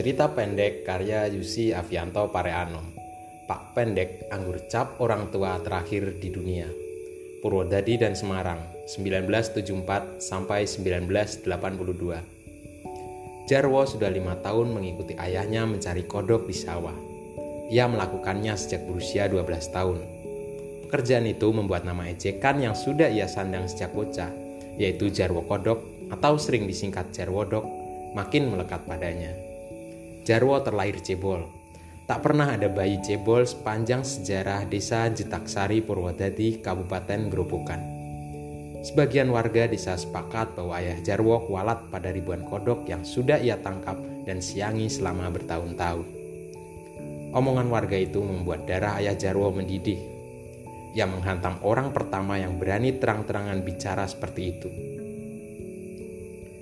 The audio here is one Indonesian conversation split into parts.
Cerita pendek karya Yusi Avianto Pareanom. Pak Pendek, anggur cap orang tua terakhir di dunia. Purwodadi dan Semarang, 1974 sampai 1982. Jarwo sudah lima tahun mengikuti ayahnya mencari kodok di sawah. Ia melakukannya sejak berusia 12 tahun. Pekerjaan itu membuat nama ejekan yang sudah ia sandang sejak bocah, yaitu Jarwo Kodok atau sering disingkat Jarwodok, makin melekat padanya. Jarwo terlahir cebol. Tak pernah ada bayi cebol sepanjang sejarah desa Jetaksari Purwodadi, Kabupaten Grobogan. Sebagian warga desa sepakat bahwa ayah Jarwo kualat pada ribuan kodok yang sudah ia tangkap dan siangi selama bertahun-tahun. Omongan warga itu membuat darah ayah Jarwo mendidih. Ia menghantam orang pertama yang berani terang-terangan bicara seperti itu.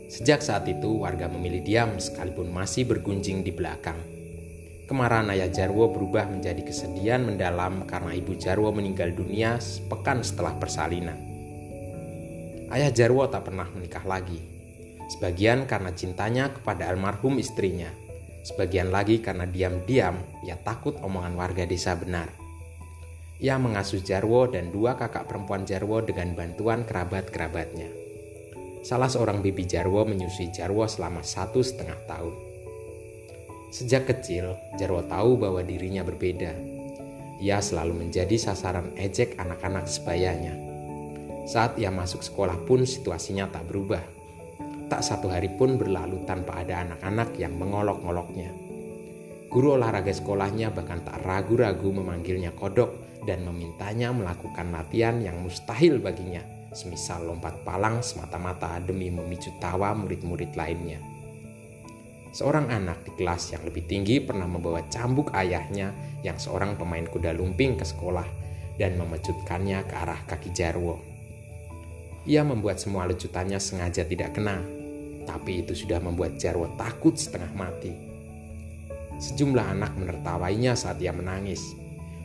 Sejak saat itu, warga memilih diam sekalipun masih bergunjing di belakang. Kemarahan ayah Jarwo berubah menjadi kesedihan mendalam karena ibu Jarwo meninggal dunia sepekan setelah persalinan. Ayah Jarwo tak pernah menikah lagi. Sebagian karena cintanya kepada almarhum istrinya. Sebagian lagi karena diam-diam ia takut omongan warga desa benar. Ia mengasuh Jarwo dan dua kakak perempuan Jarwo dengan bantuan kerabat-kerabatnya. Salah seorang bibi Jarwo menyusui Jarwo selama satu setengah tahun. Sejak kecil, Jarwo tahu bahwa dirinya berbeda. Ia selalu menjadi sasaran ejek anak-anak sebayanya. Saat ia masuk sekolah pun situasinya tak berubah. Tak satu hari pun berlalu tanpa ada anak-anak yang mengolok-ngoloknya. Guru olahraga sekolahnya bahkan tak ragu-ragu memanggilnya kodok dan memintanya melakukan latihan yang mustahil baginya – semisal lompat palang semata-mata demi memicu tawa murid-murid lainnya. Seorang anak di kelas yang lebih tinggi pernah membawa cambuk ayahnya yang seorang pemain kuda lumping ke sekolah dan memecutkannya ke arah kaki Jarwo. Ia membuat semua lecutannya sengaja tidak kena, tapi itu sudah membuat Jarwo takut setengah mati. Sejumlah anak menertawainya saat ia menangis.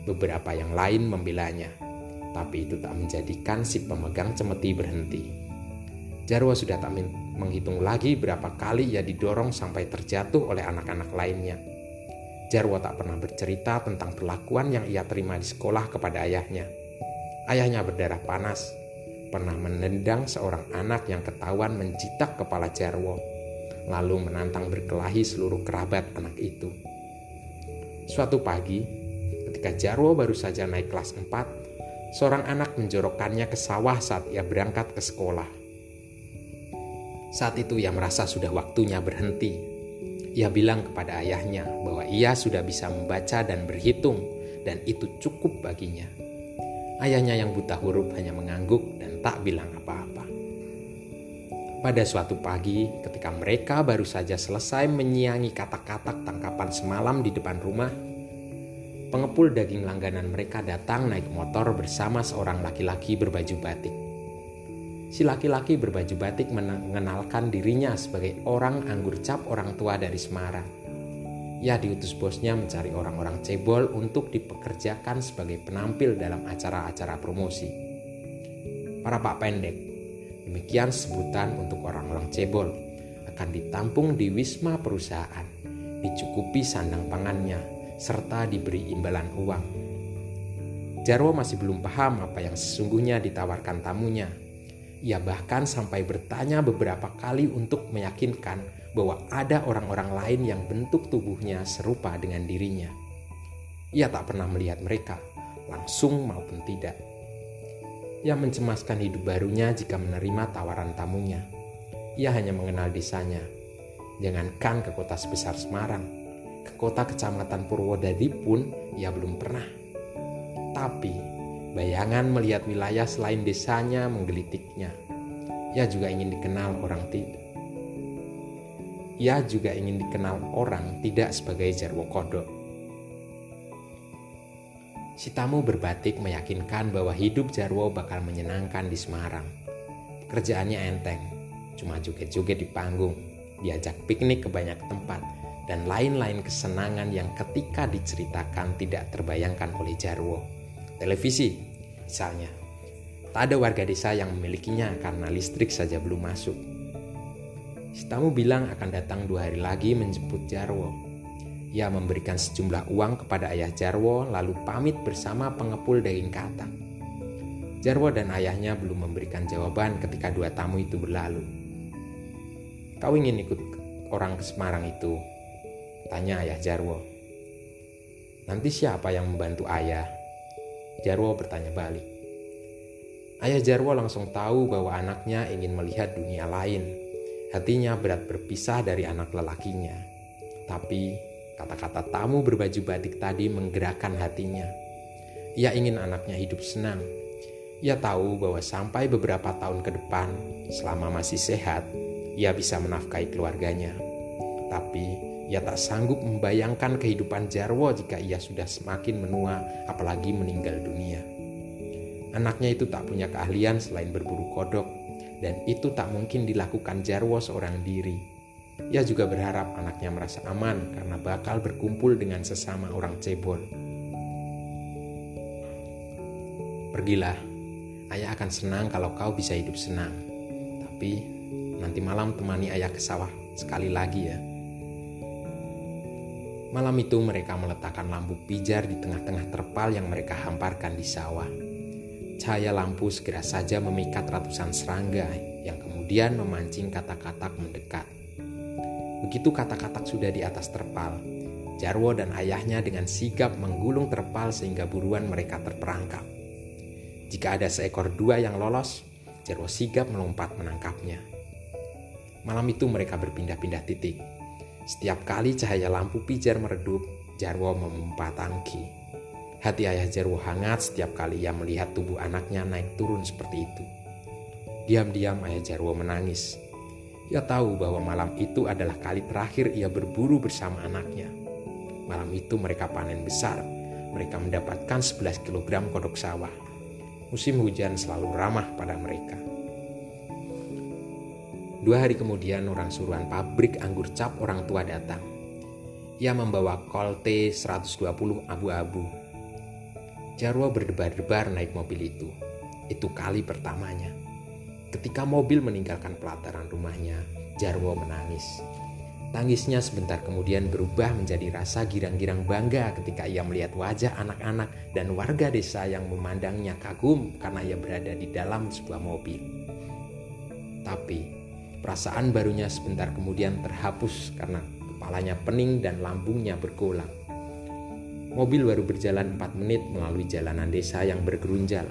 Beberapa yang lain membelanya tapi itu tak menjadikan si pemegang cemeti berhenti. Jarwo sudah tak menghitung lagi berapa kali ia didorong sampai terjatuh oleh anak-anak lainnya. Jarwo tak pernah bercerita tentang perlakuan yang ia terima di sekolah kepada ayahnya. Ayahnya berdarah panas, pernah menendang seorang anak yang ketahuan mencitak kepala Jarwo, lalu menantang berkelahi seluruh kerabat anak itu. Suatu pagi, ketika Jarwo baru saja naik kelas 4, seorang anak menjorokkannya ke sawah saat ia berangkat ke sekolah. Saat itu ia merasa sudah waktunya berhenti. Ia bilang kepada ayahnya bahwa ia sudah bisa membaca dan berhitung dan itu cukup baginya. Ayahnya yang buta huruf hanya mengangguk dan tak bilang apa-apa. Pada suatu pagi, ketika mereka baru saja selesai menyiangi kata-kata tangkapan semalam di depan rumah, Pengepul daging langganan mereka datang naik motor bersama seorang laki-laki berbaju batik. Si laki-laki berbaju batik mengenalkan dirinya sebagai orang anggur cap orang tua dari Semarang. Ia diutus bosnya mencari orang-orang cebol untuk dipekerjakan sebagai penampil dalam acara-acara promosi. Para pak pendek, demikian sebutan untuk orang-orang cebol, akan ditampung di wisma perusahaan, dicukupi sandang pangannya, serta diberi imbalan uang. Jarwo masih belum paham apa yang sesungguhnya ditawarkan tamunya. Ia bahkan sampai bertanya beberapa kali untuk meyakinkan bahwa ada orang-orang lain yang bentuk tubuhnya serupa dengan dirinya. Ia tak pernah melihat mereka, langsung maupun tidak. Ia mencemaskan hidup barunya jika menerima tawaran tamunya. Ia hanya mengenal desanya, jangankan ke kota sebesar Semarang ke kota kecamatan Purwodadi pun ia belum pernah. Tapi bayangan melihat wilayah selain desanya menggelitiknya. Ia juga ingin dikenal orang tidak. Ia juga ingin dikenal orang tidak sebagai Jarwo Kodok. Si tamu berbatik meyakinkan bahwa hidup Jarwo bakal menyenangkan di Semarang. Kerjaannya enteng, cuma joget-joget di panggung, diajak piknik ke banyak tempat, dan lain-lain kesenangan yang ketika diceritakan tidak terbayangkan oleh Jarwo. Televisi, misalnya. Tak ada warga desa yang memilikinya karena listrik saja belum masuk. Si tamu bilang akan datang dua hari lagi menjemput Jarwo. Ia memberikan sejumlah uang kepada ayah Jarwo lalu pamit bersama pengepul daging katak. Jarwo dan ayahnya belum memberikan jawaban ketika dua tamu itu berlalu. Kau ingin ikut orang ke Semarang itu? Tanya ayah Jarwo. Nanti siapa yang membantu ayah? Jarwo bertanya balik. Ayah Jarwo langsung tahu bahwa anaknya ingin melihat dunia lain. Hatinya berat berpisah dari anak lelakinya. Tapi kata-kata tamu berbaju batik tadi menggerakkan hatinya. Ia ingin anaknya hidup senang. Ia tahu bahwa sampai beberapa tahun ke depan, selama masih sehat, ia bisa menafkahi keluarganya. Tapi ia tak sanggup membayangkan kehidupan Jarwo jika ia sudah semakin menua, apalagi meninggal dunia. Anaknya itu tak punya keahlian selain berburu kodok, dan itu tak mungkin dilakukan Jarwo seorang diri. Ia juga berharap anaknya merasa aman karena bakal berkumpul dengan sesama orang cebol. Pergilah, ayah akan senang kalau kau bisa hidup senang. Tapi nanti malam temani ayah ke sawah sekali lagi ya. Malam itu mereka meletakkan lampu pijar di tengah-tengah terpal yang mereka hamparkan di sawah. Cahaya lampu segera saja memikat ratusan serangga yang kemudian memancing kata-kata mendekat. Begitu kata-kata sudah di atas terpal, Jarwo dan ayahnya dengan sigap menggulung terpal sehingga buruan mereka terperangkap. Jika ada seekor dua yang lolos, Jarwo sigap melompat menangkapnya. Malam itu mereka berpindah-pindah titik setiap kali cahaya lampu pijar meredup, Jarwo memompa tangki. Hati ayah Jarwo hangat setiap kali ia melihat tubuh anaknya naik turun seperti itu. Diam-diam ayah Jarwo menangis. Ia tahu bahwa malam itu adalah kali terakhir ia berburu bersama anaknya. Malam itu mereka panen besar. Mereka mendapatkan 11 kg kodok sawah. Musim hujan selalu ramah pada mereka. Dua hari kemudian orang suruhan pabrik anggur cap orang tua datang. Ia membawa kolte 120 abu-abu. Jarwo berdebar-debar naik mobil itu. Itu kali pertamanya. Ketika mobil meninggalkan pelataran rumahnya, Jarwo menangis. Tangisnya sebentar kemudian berubah menjadi rasa girang-girang bangga ketika ia melihat wajah anak-anak dan warga desa yang memandangnya kagum karena ia berada di dalam sebuah mobil. Tapi Perasaan barunya sebentar kemudian terhapus karena kepalanya pening dan lambungnya bergolak. Mobil baru berjalan 4 menit melalui jalanan desa yang bergerunjal.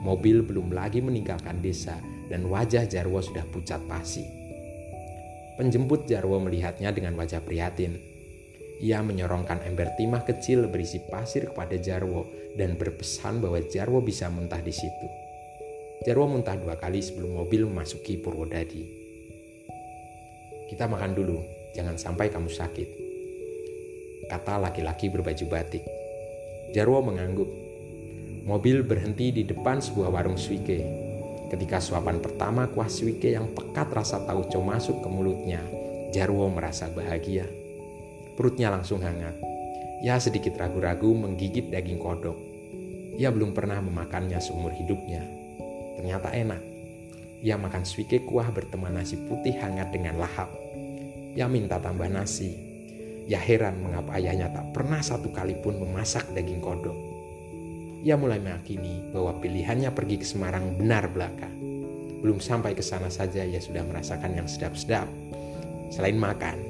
Mobil belum lagi meninggalkan desa dan wajah Jarwo sudah pucat pasi. Penjemput Jarwo melihatnya dengan wajah prihatin. Ia menyorongkan ember timah kecil berisi pasir kepada Jarwo dan berpesan bahwa Jarwo bisa muntah di situ. Jarwo muntah dua kali sebelum mobil memasuki Purwodadi. Kita makan dulu, jangan sampai kamu sakit. Kata laki-laki berbaju batik. Jarwo mengangguk. Mobil berhenti di depan sebuah warung suike. Ketika suapan pertama kuah suike yang pekat rasa tauco masuk ke mulutnya, Jarwo merasa bahagia. Perutnya langsung hangat. Ia sedikit ragu-ragu menggigit daging kodok. Ia belum pernah memakannya seumur hidupnya. Ternyata enak. Ia makan suike kuah berteman nasi putih hangat dengan lahap. Ia minta tambah nasi. Ya heran mengapa ayahnya tak pernah satu kali pun memasak daging kodok. Ia mulai meyakini bahwa pilihannya pergi ke Semarang benar belaka. Belum sampai ke sana saja ia sudah merasakan yang sedap-sedap. Selain makan,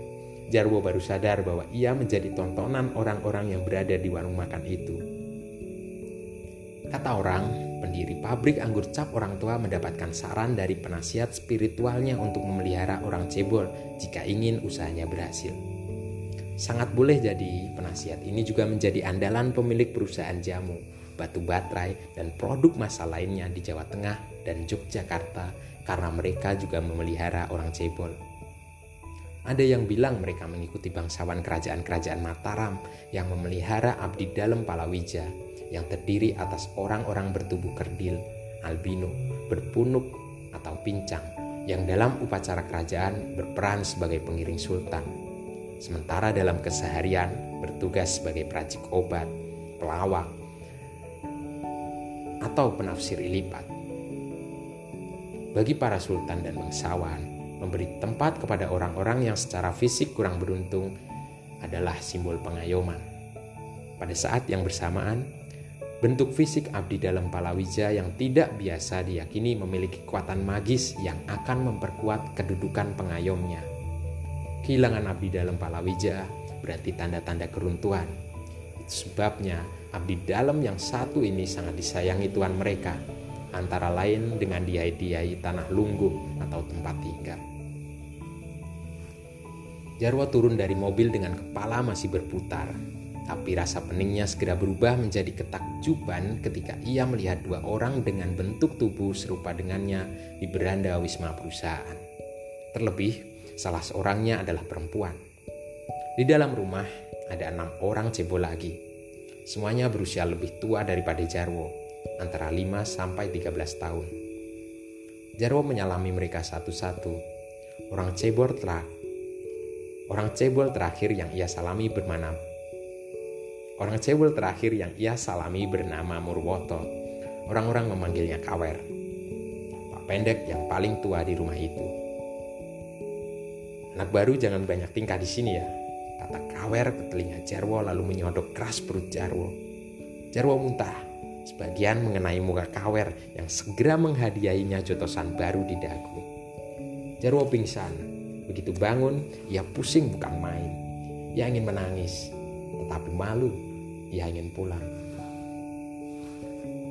Jarwo baru sadar bahwa ia menjadi tontonan orang-orang yang berada di warung makan itu. Kata orang, pendiri pabrik anggur cap orang tua mendapatkan saran dari penasihat spiritualnya untuk memelihara orang cebol jika ingin usahanya berhasil. Sangat boleh jadi penasihat ini juga menjadi andalan pemilik perusahaan jamu, batu baterai, dan produk masa lainnya di Jawa Tengah dan Yogyakarta karena mereka juga memelihara orang cebol. Ada yang bilang mereka mengikuti bangsawan kerajaan-kerajaan Mataram yang memelihara abdi dalam Palawija yang terdiri atas orang-orang bertubuh kerdil, albino, berpunuk, atau pincang yang dalam upacara kerajaan berperan sebagai pengiring sultan. Sementara dalam keseharian bertugas sebagai peracik obat, pelawak, atau penafsir ilipat. Bagi para sultan dan bangsawan, memberi tempat kepada orang-orang yang secara fisik kurang beruntung adalah simbol pengayoman. Pada saat yang bersamaan, bentuk fisik abdi dalam Palawija yang tidak biasa diyakini memiliki kekuatan magis yang akan memperkuat kedudukan pengayomnya. Kehilangan abdi dalam Palawija berarti tanda-tanda keruntuhan. Itu sebabnya abdi dalam yang satu ini sangat disayangi Tuhan mereka, antara lain dengan dihadiahi tanah lungguh atau tempat tinggal. Jarwo turun dari mobil dengan kepala masih berputar, tapi rasa peningnya segera berubah menjadi ketakjuban ketika ia melihat dua orang dengan bentuk tubuh serupa dengannya di beranda wisma perusahaan. Terlebih, salah seorangnya adalah perempuan. Di dalam rumah ada enam orang cebol lagi. Semuanya berusia lebih tua daripada Jarwo, antara 5 sampai 13 tahun. Jarwo menyalami mereka satu-satu. Orang cebol Orang cebol terakhir yang ia salami bernama Orang cebol terakhir yang ia salami bernama Murwoto. Orang-orang memanggilnya Kawer. Pak pendek yang paling tua di rumah itu. Anak baru jangan banyak tingkah di sini ya, kata Kawer ke telinga Jarwo lalu menyodok keras perut Jarwo. Jarwo muntah, sebagian mengenai muka Kawer yang segera menghadiahinya jotosan baru di dagu. Jarwo pingsan, Begitu bangun, ia pusing bukan main. Ia ingin menangis, tetapi malu. Ia ingin pulang.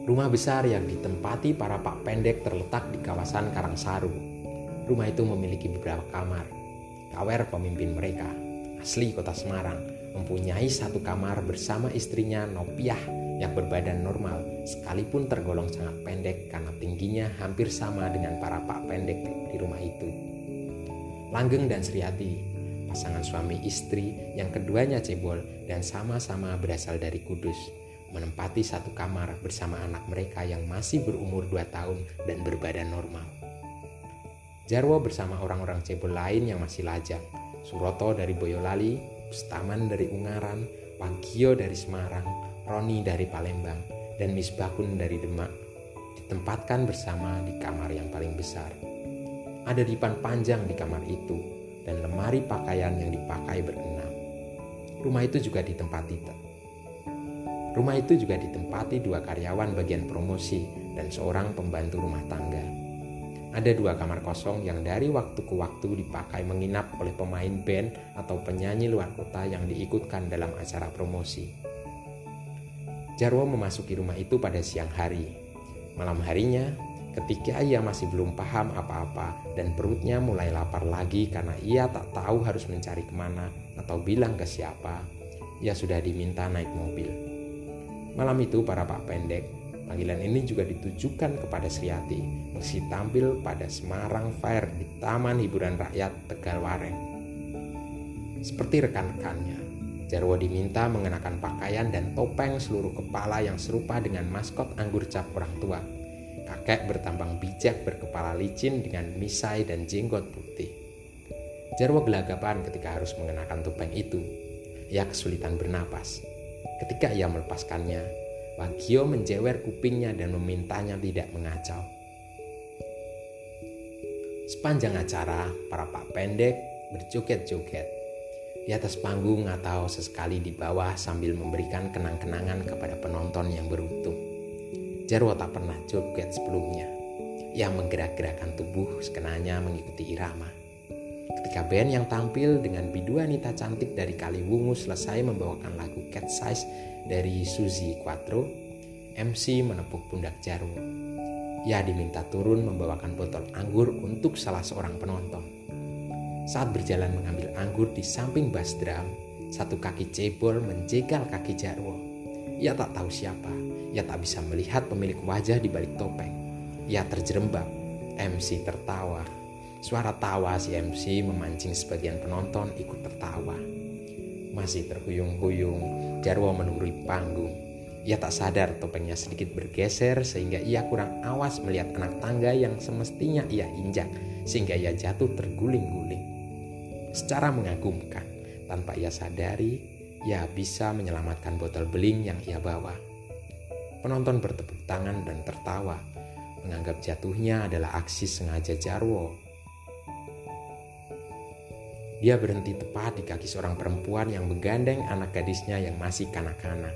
Rumah besar yang ditempati para pak pendek terletak di kawasan Karangsaru. Rumah itu memiliki beberapa kamar. Kawer pemimpin mereka, asli kota Semarang, mempunyai satu kamar bersama istrinya Nopiah yang berbadan normal, sekalipun tergolong sangat pendek karena tingginya hampir sama dengan para pak pendek di rumah itu. Langgeng dan Sriati, pasangan suami istri yang keduanya cebol dan sama-sama berasal dari Kudus, menempati satu kamar bersama anak mereka yang masih berumur dua tahun dan berbadan normal. Jarwo bersama orang-orang cebol lain yang masih lajang, Suroto dari Boyolali, Bustaman dari Ungaran, Wagio dari Semarang, Roni dari Palembang, dan Misbakun dari Demak, ditempatkan bersama di kamar yang paling besar. Ada dipan panjang di kamar itu dan lemari pakaian yang dipakai berenam. Rumah itu juga ditempati Rumah itu juga ditempati dua karyawan bagian promosi dan seorang pembantu rumah tangga. Ada dua kamar kosong yang dari waktu ke waktu dipakai menginap oleh pemain band atau penyanyi luar kota yang diikutkan dalam acara promosi. Jarwo memasuki rumah itu pada siang hari. Malam harinya, Ketika ia masih belum paham apa-apa dan perutnya mulai lapar lagi karena ia tak tahu harus mencari ke mana atau bilang ke siapa, ia sudah diminta naik mobil. Malam itu para pak pendek, panggilan ini juga ditujukan kepada Sriati, mesti tampil pada Semarang Fair di Taman Hiburan Rakyat Tegalwareng. Seperti rekan-rekannya, Jarwo diminta mengenakan pakaian dan topeng seluruh kepala yang serupa dengan maskot anggur cap orang tua kakek bertambang bijak berkepala licin dengan misai dan jenggot putih. Jarwo gelagapan ketika harus mengenakan topeng itu. Ia kesulitan bernapas. Ketika ia melepaskannya, Wagio menjewer kupingnya dan memintanya tidak mengacau. Sepanjang acara, para pak pendek berjoget-joget di atas panggung atau sesekali di bawah sambil memberikan kenang-kenangan kepada penonton yang beruntung. Jarwo tak pernah joget sebelumnya. Ia menggerak-gerakkan tubuh sekenanya mengikuti irama. Ketika band yang tampil dengan biduan wanita cantik dari Kaliwungu selesai membawakan lagu Cat Size dari Suzy Quattro, MC menepuk pundak Jarwo. Ia diminta turun membawakan botol anggur untuk salah seorang penonton. Saat berjalan mengambil anggur di samping bass drum, satu kaki cebol menjegal kaki Jarwo. Ia tak tahu siapa, ia tak bisa melihat pemilik wajah di balik topeng. Ia terjerembab. MC tertawa. Suara tawa si MC memancing sebagian penonton ikut tertawa. Masih terhuyung-huyung, Jarwo menurui panggung. Ia tak sadar topengnya sedikit bergeser sehingga ia kurang awas melihat anak tangga yang semestinya ia injak sehingga ia jatuh terguling-guling. Secara mengagumkan, tanpa ia sadari, ia bisa menyelamatkan botol beling yang ia bawa. Penonton bertepuk tangan dan tertawa, menganggap jatuhnya adalah aksi sengaja Jarwo. Dia berhenti tepat di kaki seorang perempuan yang menggandeng anak gadisnya yang masih kanak-kanak.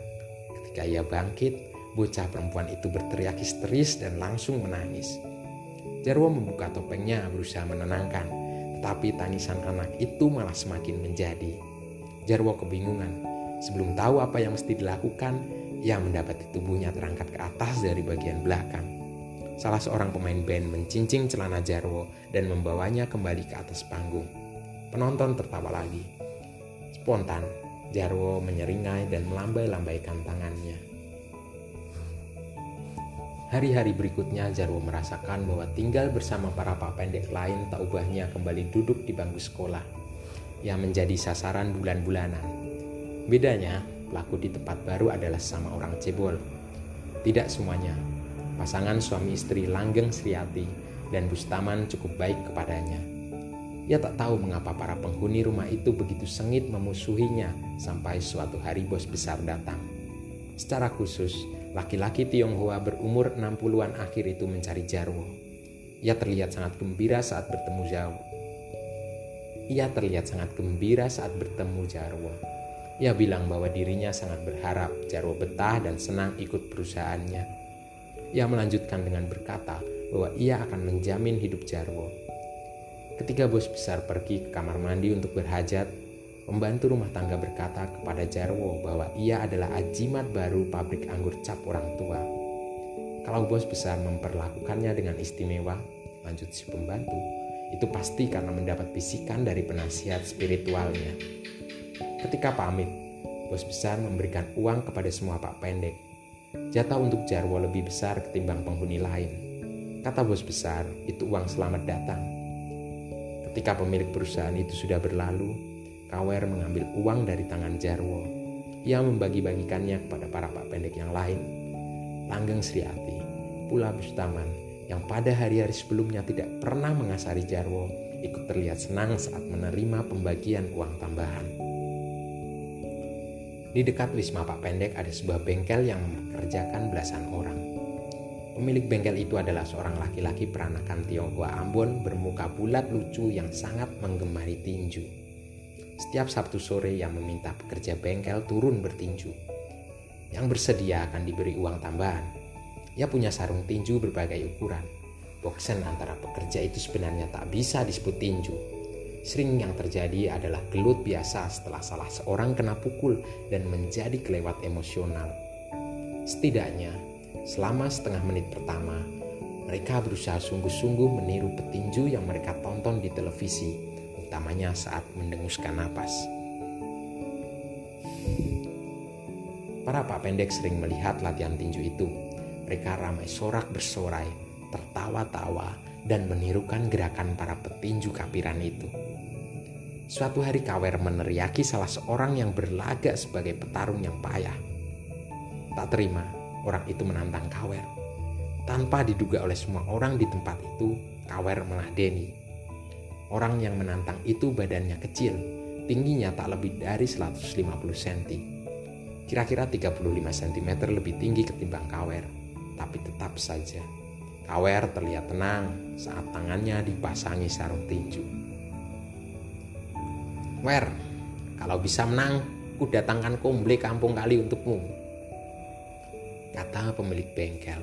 Ketika ia bangkit, bocah perempuan itu berteriak histeris dan langsung menangis. Jarwo membuka topengnya berusaha menenangkan, tetapi tangisan anak itu malah semakin menjadi. Jarwo kebingungan. Sebelum tahu apa yang mesti dilakukan, ia mendapati tubuhnya terangkat ke atas dari bagian belakang. Salah seorang pemain band mencincing celana Jarwo dan membawanya kembali ke atas panggung. Penonton tertawa lagi. Spontan, Jarwo menyeringai dan melambai-lambaikan tangannya. Hari-hari berikutnya Jarwo merasakan bahwa tinggal bersama para pak pendek lain tak ubahnya kembali duduk di bangku sekolah. Yang menjadi sasaran bulan-bulanan. Bedanya, pelaku di tempat baru adalah sama orang cebol. Tidak semuanya. Pasangan suami istri Langgeng Sriati dan Bustaman cukup baik kepadanya. Ia tak tahu mengapa para penghuni rumah itu begitu sengit memusuhinya sampai suatu hari bos besar datang. Secara khusus, laki-laki Tionghoa berumur 60-an akhir itu mencari Jarwo. Ia terlihat sangat gembira saat bertemu Jarwo. Ia terlihat sangat gembira saat bertemu Jarwo. Ia bilang bahwa dirinya sangat berharap Jarwo betah dan senang ikut perusahaannya. Ia melanjutkan dengan berkata bahwa ia akan menjamin hidup Jarwo Ketika bos besar pergi ke kamar mandi untuk berhajat, pembantu rumah tangga berkata kepada Jarwo bahwa ia adalah ajimat baru pabrik anggur cap orang tua. Kalau bos besar memperlakukannya dengan istimewa, lanjut si pembantu, itu pasti karena mendapat bisikan dari penasihat spiritualnya. Ketika pamit, bos besar memberikan uang kepada semua pak pendek. Jatah untuk Jarwo lebih besar ketimbang penghuni lain. Kata bos besar, itu uang selamat datang Ketika pemilik perusahaan itu sudah berlalu, Kawer mengambil uang dari tangan Jarwo. Ia membagi-bagikannya kepada para pak pendek yang lain. Langgeng Sriati, pula Bustaman, yang pada hari-hari sebelumnya tidak pernah mengasari Jarwo, ikut terlihat senang saat menerima pembagian uang tambahan. Di dekat Wisma Pak Pendek ada sebuah bengkel yang mempekerjakan belasan orang. Pemilik bengkel itu adalah seorang laki-laki peranakan Tionghoa Ambon bermuka bulat lucu yang sangat menggemari tinju. Setiap Sabtu sore yang meminta pekerja bengkel turun bertinju. Yang bersedia akan diberi uang tambahan. Ia punya sarung tinju berbagai ukuran. Boksen antara pekerja itu sebenarnya tak bisa disebut tinju. Sering yang terjadi adalah gelut biasa setelah salah seorang kena pukul dan menjadi kelewat emosional. Setidaknya Selama setengah menit pertama, mereka berusaha sungguh-sungguh meniru petinju yang mereka tonton di televisi, utamanya saat mendenguskan napas. Para pak pendek sering melihat latihan tinju itu. Mereka ramai sorak bersorai, tertawa-tawa, dan menirukan gerakan para petinju kapiran itu. Suatu hari Kawer meneriaki salah seorang yang berlagak sebagai petarung yang payah. Tak terima, orang itu menantang Kawer. Tanpa diduga oleh semua orang di tempat itu, Kawer meladeni. Orang yang menantang itu badannya kecil, tingginya tak lebih dari 150 cm. Kira-kira 35 cm lebih tinggi ketimbang Kawer, tapi tetap saja. Kawer terlihat tenang saat tangannya dipasangi sarung tinju. Wer, kalau bisa menang, ku datangkan komble kampung kali untukmu kata pemilik bengkel.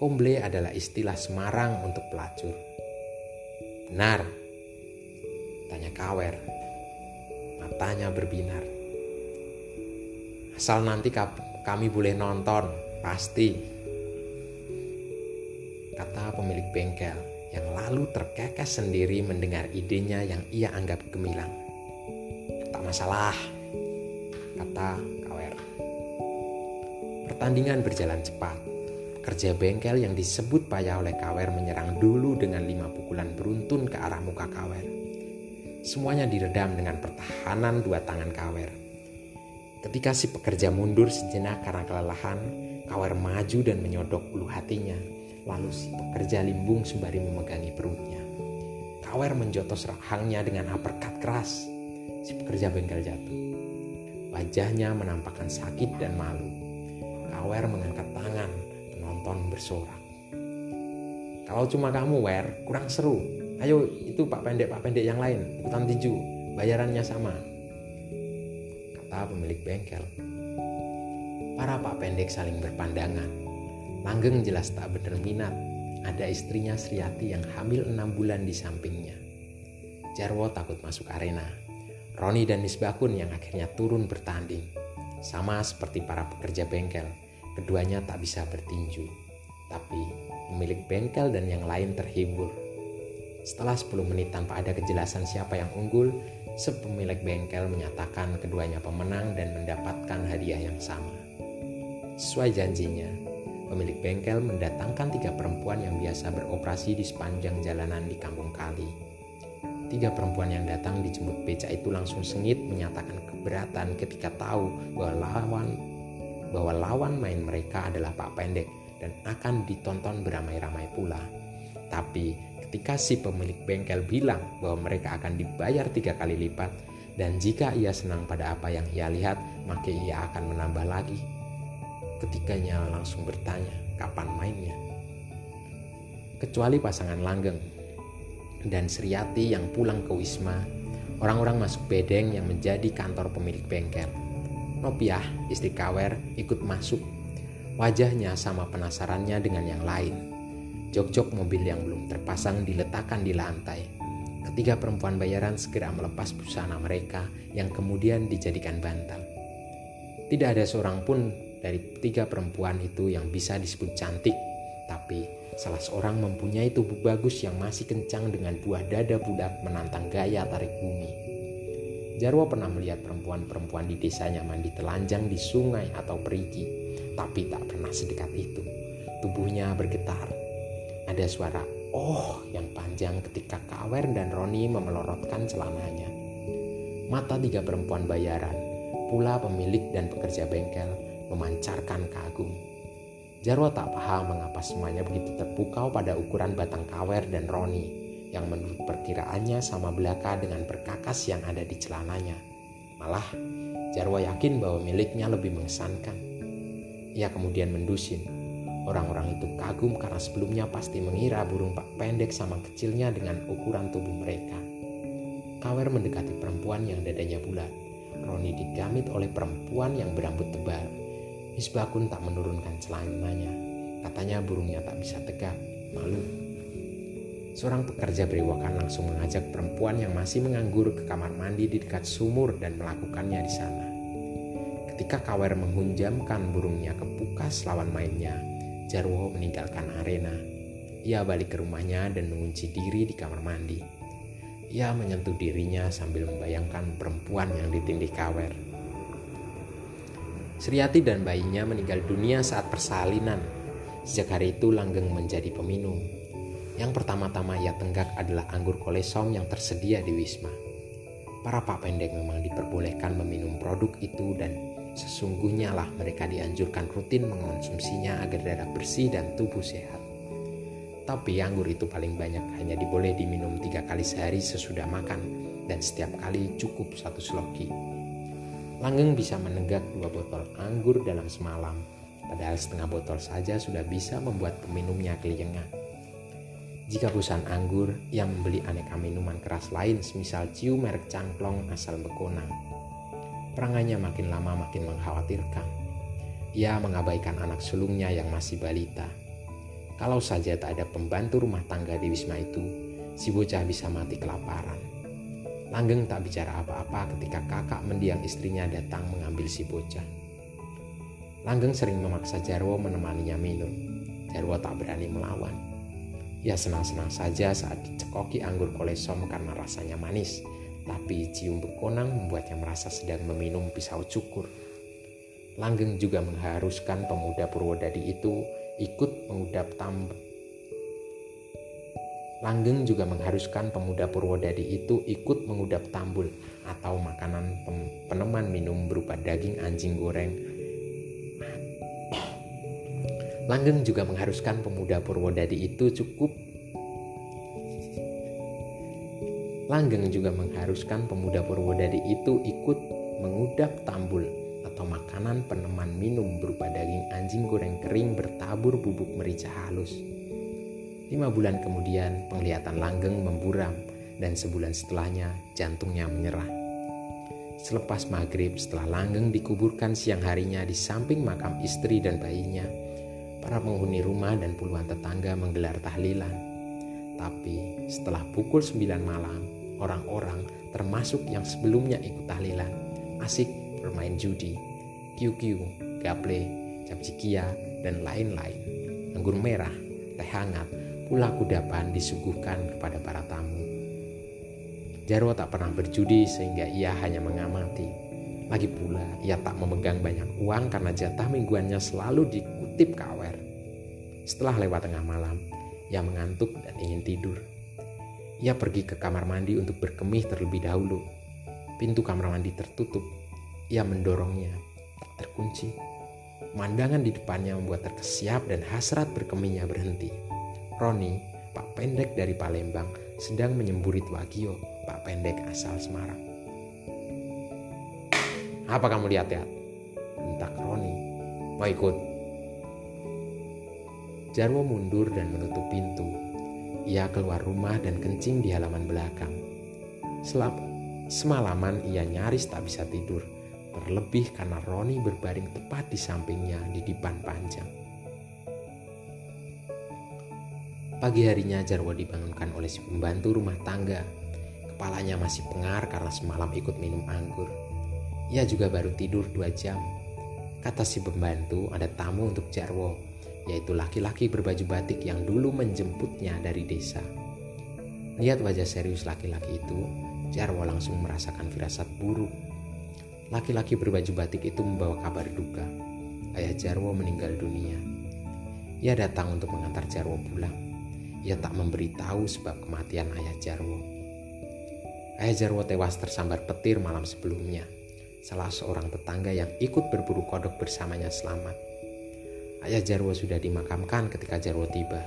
Komble adalah istilah Semarang untuk pelacur. Benar, tanya Kawer. Matanya berbinar. Asal nanti kami boleh nonton, pasti. Kata pemilik bengkel yang lalu terkekes sendiri mendengar idenya yang ia anggap gemilang. Masalah, kata Pertandingan berjalan cepat. Kerja bengkel yang disebut payah oleh Kawer menyerang dulu dengan lima pukulan beruntun ke arah muka Kawer. Semuanya diredam dengan pertahanan dua tangan Kawer. Ketika si pekerja mundur sejenak karena kelelahan, Kawer maju dan menyodok ulu hatinya. Lalu si pekerja limbung sembari memegangi perutnya. Kawer menjotos rahangnya dengan uppercut keras. Si pekerja bengkel jatuh. Wajahnya menampakkan sakit dan malu. Wer mengangkat tangan, penonton bersorak. Kalau cuma kamu Wer, kurang seru. Ayo itu Pak Pendek, Pak Pendek yang lain, ikutan tinju. Bayarannya sama, kata pemilik bengkel. Para pak pendek saling berpandangan. Langgeng jelas tak berminat. Ada istrinya Sriati yang hamil enam bulan di sampingnya. Jarwo takut masuk arena. Roni dan Misbakun yang akhirnya turun bertanding. Sama seperti para pekerja bengkel, keduanya tak bisa bertinju. Tapi pemilik bengkel dan yang lain terhibur. Setelah 10 menit tanpa ada kejelasan siapa yang unggul, sepemilik bengkel menyatakan keduanya pemenang dan mendapatkan hadiah yang sama. Sesuai janjinya, pemilik bengkel mendatangkan tiga perempuan yang biasa beroperasi di sepanjang jalanan di kampung Kali. Tiga perempuan yang datang dijemput beca itu langsung sengit menyatakan keberatan ketika tahu bahwa lawan bahwa lawan main mereka adalah Pak Pendek dan akan ditonton beramai-ramai pula. Tapi ketika si pemilik bengkel bilang bahwa mereka akan dibayar tiga kali lipat dan jika ia senang pada apa yang ia lihat, maka ia akan menambah lagi. Ketiganya langsung bertanya, kapan mainnya? Kecuali pasangan langgeng dan Sriati yang pulang ke Wisma, orang-orang masuk bedeng yang menjadi kantor pemilik bengkel. Nopiah, istri Kawer, ikut masuk. Wajahnya sama penasarannya dengan yang lain Jok-jok mobil yang belum terpasang diletakkan di lantai. Ketiga perempuan bayaran segera melepas busana mereka yang kemudian dijadikan bantal. Tidak ada seorang pun dari tiga perempuan itu yang bisa disebut cantik, tapi salah seorang mempunyai tubuh bagus yang masih kencang dengan buah dada budak menantang gaya tarik bumi. Jarwo pernah melihat perempuan-perempuan di desanya mandi telanjang di sungai atau perigi, tapi tak pernah sedekat itu. Tubuhnya bergetar, ada suara oh yang panjang ketika Kawer dan Roni memelorotkan celananya. Mata tiga perempuan bayaran, pula pemilik dan pekerja bengkel, memancarkan kagum. Jarwo tak paham mengapa semuanya begitu terpukau pada ukuran batang Kawer dan Roni yang menurut perkiraannya sama belaka dengan perkakas yang ada di celananya. Malah, Jarwo yakin bahwa miliknya lebih mengesankan. Ia kemudian mendusin Orang-orang itu kagum karena sebelumnya pasti mengira burung pak pendek sama kecilnya dengan ukuran tubuh mereka. Kawer mendekati perempuan yang dadanya bulat. Roni digamit oleh perempuan yang berambut tebal. Misbakun tak menurunkan celananya. Katanya burungnya tak bisa tegak, malu. Seorang pekerja berewokan langsung mengajak perempuan yang masih menganggur ke kamar mandi di dekat sumur dan melakukannya di sana. Ketika Kawer menghunjamkan burungnya ke pukas lawan mainnya, Jarwo meninggalkan arena. Ia balik ke rumahnya dan mengunci diri di kamar mandi. Ia menyentuh dirinya sambil membayangkan perempuan yang ditindih kawer. Sriati dan bayinya meninggal dunia saat persalinan. Sejak hari itu Langgeng menjadi peminum. Yang pertama-tama ia tenggak adalah anggur kolesom yang tersedia di Wisma. Para pak pendek memang diperbolehkan meminum produk itu dan Sesungguhnya lah mereka dianjurkan rutin mengonsumsinya agar darah bersih dan tubuh sehat. Tapi anggur itu paling banyak hanya diboleh diminum tiga kali sehari sesudah makan dan setiap kali cukup satu sloki. Langgeng bisa menenggak dua botol anggur dalam semalam, padahal setengah botol saja sudah bisa membuat peminumnya keliengan. Jika perusahaan anggur yang membeli aneka minuman keras lain semisal ciu merek cangklong asal Bekonang Perangannya makin lama makin mengkhawatirkan. Ia mengabaikan anak sulungnya yang masih balita. Kalau saja tak ada pembantu rumah tangga di wisma itu, si bocah bisa mati kelaparan. Langgeng tak bicara apa-apa ketika kakak mendiang istrinya datang mengambil si bocah. Langgeng sering memaksa Jarwo menemaninya minum. Jarwo tak berani melawan. Ia senang-senang saja saat dicekoki anggur kolesom karena rasanya manis tapi cium bekonang membuatnya merasa sedang meminum pisau cukur. Langgeng juga mengharuskan pemuda Purwodadi itu ikut mengudap tambul. Langgeng juga mengharuskan pemuda Purwodadi itu ikut mengudap tambul atau makanan peneman minum berupa daging anjing goreng. Langgeng juga mengharuskan pemuda Purwodadi itu cukup Langgeng juga mengharuskan pemuda Purwodadi itu ikut mengudap tambul atau makanan peneman minum berupa daging anjing goreng kering bertabur bubuk merica halus. Lima bulan kemudian penglihatan langgeng memburam dan sebulan setelahnya jantungnya menyerah. Selepas maghrib setelah langgeng dikuburkan siang harinya di samping makam istri dan bayinya, para penghuni rumah dan puluhan tetangga menggelar tahlilan. Tapi setelah pukul 9 malam, orang-orang termasuk yang sebelumnya ikut tahlilan, asik bermain judi, QQ, gaple, capcikia, dan lain-lain. Anggur merah, teh hangat, pula kudapan disuguhkan kepada para tamu. Jarwo tak pernah berjudi sehingga ia hanya mengamati. Lagi pula, ia tak memegang banyak uang karena jatah mingguannya selalu dikutip kawer. Setelah lewat tengah malam, ia mengantuk dan ingin tidur. Ia pergi ke kamar mandi untuk berkemih terlebih dahulu. Pintu kamar mandi tertutup. Ia mendorongnya. Terkunci. Pemandangan di depannya membuat terkesiap dan hasrat berkemihnya berhenti. Roni, pak pendek dari Palembang, sedang menyemburit Wagio, pak pendek asal Semarang. Apa kamu lihat ya? Bentak Roni. Mau ikut? Jarwo mundur dan menutup pintu. Ia keluar rumah dan kencing di halaman belakang. Selap, semalaman ia nyaris tak bisa tidur, terlebih karena Roni berbaring tepat di sampingnya di dipan panjang. Pagi harinya Jarwo dibangunkan oleh si pembantu rumah tangga. Kepalanya masih pengar karena semalam ikut minum anggur. Ia juga baru tidur dua jam. Kata si pembantu ada tamu untuk Jarwo yaitu laki-laki berbaju batik yang dulu menjemputnya dari desa. Lihat wajah serius laki-laki itu, Jarwo langsung merasakan firasat buruk. Laki-laki berbaju batik itu membawa kabar duka. Ayah Jarwo meninggal dunia. Ia datang untuk mengantar Jarwo pulang. Ia tak memberitahu sebab kematian ayah Jarwo. Ayah Jarwo tewas tersambar petir malam sebelumnya. Salah seorang tetangga yang ikut berburu kodok bersamanya selamat. Ayah Jarwo sudah dimakamkan ketika Jarwo tiba.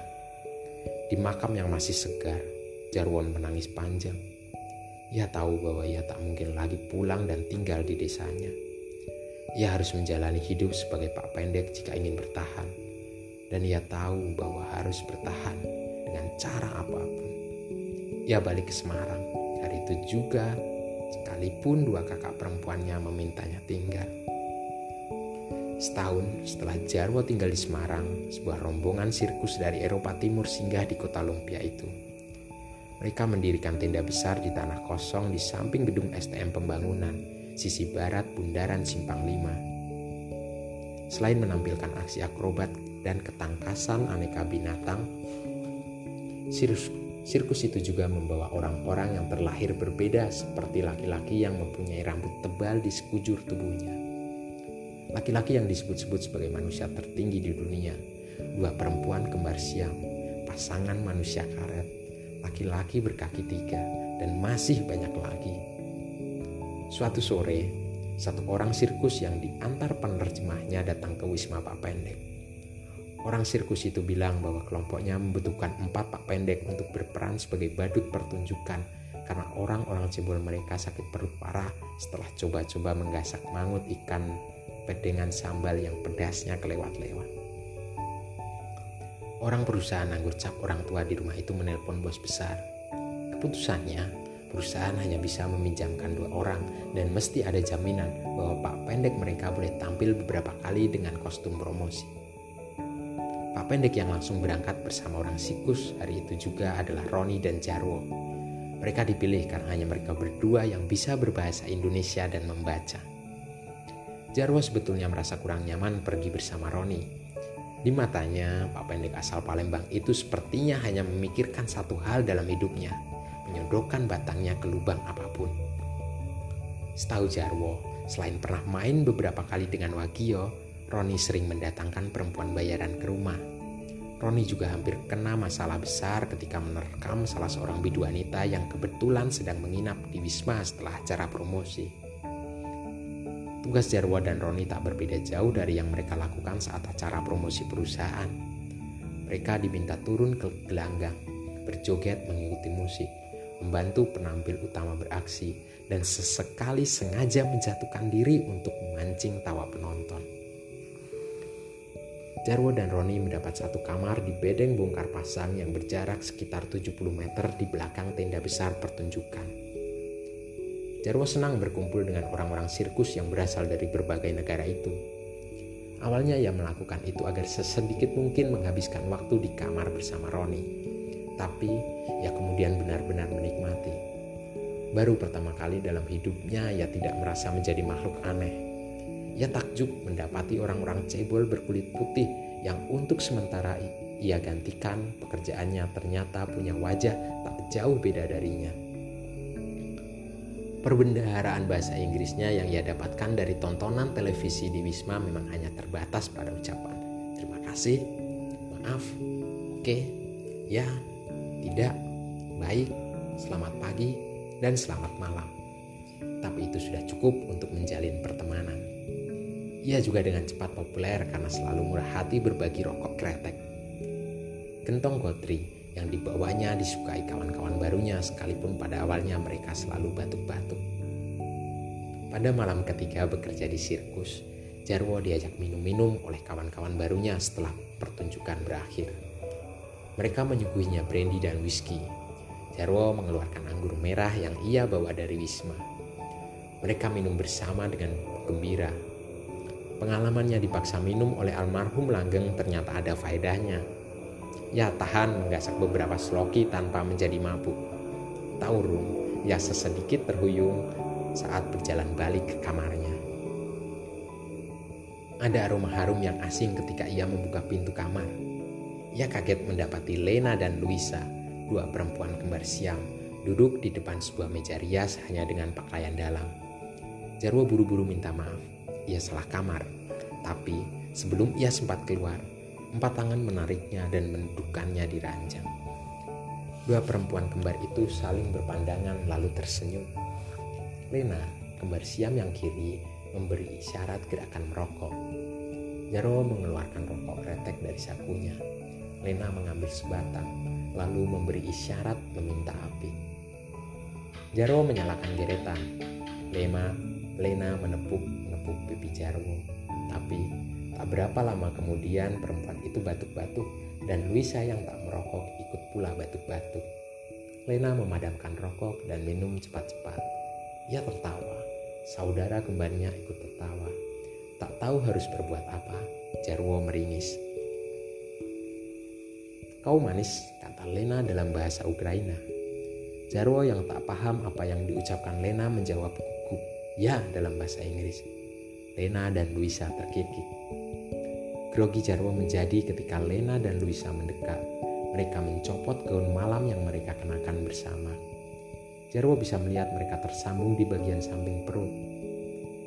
Di makam yang masih segar, Jarwo menangis panjang. Ia tahu bahwa ia tak mungkin lagi pulang dan tinggal di desanya. Ia harus menjalani hidup sebagai pak pendek jika ingin bertahan. Dan ia tahu bahwa harus bertahan dengan cara apa pun. Ia balik ke Semarang. Hari itu juga, sekalipun dua kakak perempuannya memintanya tinggal. Setahun setelah Jarwo tinggal di Semarang, sebuah rombongan sirkus dari Eropa Timur singgah di kota Lumpia itu. Mereka mendirikan tenda besar di tanah kosong di samping gedung STM pembangunan, sisi barat Bundaran Simpang 5. Selain menampilkan aksi akrobat dan ketangkasan aneka binatang, sirkus, sirkus itu juga membawa orang-orang yang terlahir berbeda seperti laki-laki yang mempunyai rambut tebal di sekujur tubuhnya laki-laki yang disebut-sebut sebagai manusia tertinggi di dunia, dua perempuan kembar siam, pasangan manusia karet, laki-laki berkaki tiga, dan masih banyak lagi. Suatu sore, satu orang sirkus yang diantar penerjemahnya datang ke Wisma Pak Pendek. Orang sirkus itu bilang bahwa kelompoknya membutuhkan empat Pak Pendek untuk berperan sebagai badut pertunjukan karena orang-orang cebol mereka sakit perut parah setelah coba-coba menggasak mangut ikan dengan sambal yang pedasnya kelewat-lewat. Orang perusahaan anggur cap orang tua di rumah itu menelpon bos besar. Keputusannya, perusahaan hanya bisa meminjamkan dua orang dan mesti ada jaminan bahwa Pak Pendek mereka boleh tampil beberapa kali dengan kostum promosi. Pak Pendek yang langsung berangkat bersama orang sikus hari itu juga adalah Roni dan Jarwo. Mereka dipilih karena hanya mereka berdua yang bisa berbahasa Indonesia dan membaca. Jarwo sebetulnya merasa kurang nyaman pergi bersama Roni. Di matanya, Pak Pendek asal Palembang itu sepertinya hanya memikirkan satu hal dalam hidupnya, menyodokkan batangnya ke lubang apa pun. Setahu Jarwo, selain pernah main beberapa kali dengan Wagio, Roni sering mendatangkan perempuan bayaran ke rumah. Roni juga hampir kena masalah besar ketika menerkam salah seorang bidu wanita yang kebetulan sedang menginap di Wisma setelah acara promosi. Tugas Jarwo dan Roni tak berbeda jauh dari yang mereka lakukan saat acara promosi perusahaan. Mereka diminta turun ke gelanggang, berjoget mengikuti musik, membantu penampil utama beraksi, dan sesekali sengaja menjatuhkan diri untuk memancing tawa penonton. Jarwo dan Roni mendapat satu kamar di bedeng bongkar pasang yang berjarak sekitar 70 meter di belakang tenda besar pertunjukan. Jarwo senang berkumpul dengan orang-orang sirkus yang berasal dari berbagai negara itu. Awalnya ia melakukan itu agar sesedikit mungkin menghabiskan waktu di kamar bersama Roni. Tapi ia kemudian benar-benar menikmati. Baru pertama kali dalam hidupnya ia tidak merasa menjadi makhluk aneh ia takjub mendapati orang-orang cebol berkulit putih yang untuk sementara ia gantikan pekerjaannya ternyata punya wajah tak jauh beda darinya. Perbendaharaan bahasa Inggrisnya yang ia dapatkan dari tontonan televisi di Wisma memang hanya terbatas pada ucapan terima kasih, maaf, oke, ya, tidak, baik, selamat pagi, dan selamat malam. Tapi itu sudah cukup untuk menjalin pertemanan. Ia juga dengan cepat populer karena selalu murah hati berbagi rokok kretek. Gentong Gotri yang dibawanya disukai kawan-kawan barunya sekalipun pada awalnya mereka selalu batuk-batuk. Pada malam ketiga bekerja di sirkus, Jarwo diajak minum-minum oleh kawan-kawan barunya setelah pertunjukan berakhir. Mereka menyuguhinya brandy dan whisky. Jarwo mengeluarkan anggur merah yang ia bawa dari Wisma. Mereka minum bersama dengan gembira Pengalamannya dipaksa minum oleh almarhum Langgeng ternyata ada faedahnya. Ya tahan menggasak beberapa sloki tanpa menjadi mabuk. Taurung, ya sesedikit terhuyung saat berjalan balik ke kamarnya. Ada aroma harum yang asing ketika ia membuka pintu kamar. Ia kaget mendapati Lena dan Luisa, dua perempuan kembar siam, duduk di depan sebuah meja rias hanya dengan pakaian dalam. Jarwo buru-buru minta maaf ia salah kamar. Tapi sebelum ia sempat keluar, empat tangan menariknya dan mendudukannya di ranjang. Dua perempuan kembar itu saling berpandangan lalu tersenyum. Lena, kembar siam yang kiri, memberi isyarat gerakan merokok. Jarwo mengeluarkan rokok retek dari sakunya. Lena mengambil sebatang, lalu memberi isyarat meminta api. Jarwo menyalakan geretan. Lema, Lena menepuk menepuk pipi Jarwo. Tapi tak berapa lama kemudian perempuan itu batuk-batuk dan Luisa yang tak merokok ikut pula batuk-batuk. Lena memadamkan rokok dan minum cepat-cepat. Ia tertawa. Saudara kembarnya ikut tertawa. Tak tahu harus berbuat apa, Jarwo meringis. Kau manis, kata Lena dalam bahasa Ukraina. Jarwo yang tak paham apa yang diucapkan Lena menjawab gugup, ya dalam bahasa Inggris. Lena dan Luisa terkikik. Grogi Jarwo menjadi ketika Lena dan Luisa mendekat. Mereka mencopot gaun malam yang mereka kenakan bersama. Jarwo bisa melihat mereka tersambung di bagian samping perut.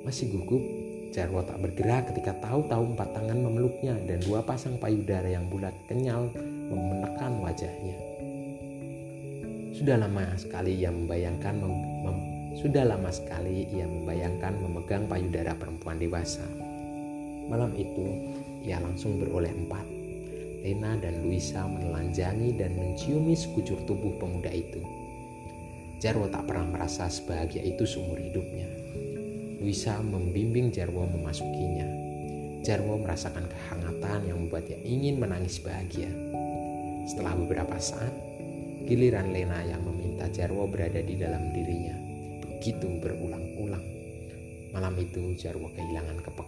Masih gugup, Jarwo tak bergerak ketika tahu-tahu empat tangan memeluknya dan dua pasang payudara yang bulat kenyal memenekan wajahnya. Sudah lama sekali ia membayangkan mem mem sudah lama sekali ia membayangkan memegang payudara perempuan dewasa. Malam itu, ia langsung beroleh empat. Lena dan Luisa menelanjangi dan menciumi sekujur tubuh pemuda itu. Jarwo tak pernah merasa sebahagia itu seumur hidupnya. Luisa membimbing Jarwo memasukinya. Jarwo merasakan kehangatan yang membuatnya ingin menangis bahagia. Setelah beberapa saat, giliran Lena yang meminta Jarwo berada di dalam dirinya begitu berulang-ulang. Malam itu Jarwo kehilangan kepek.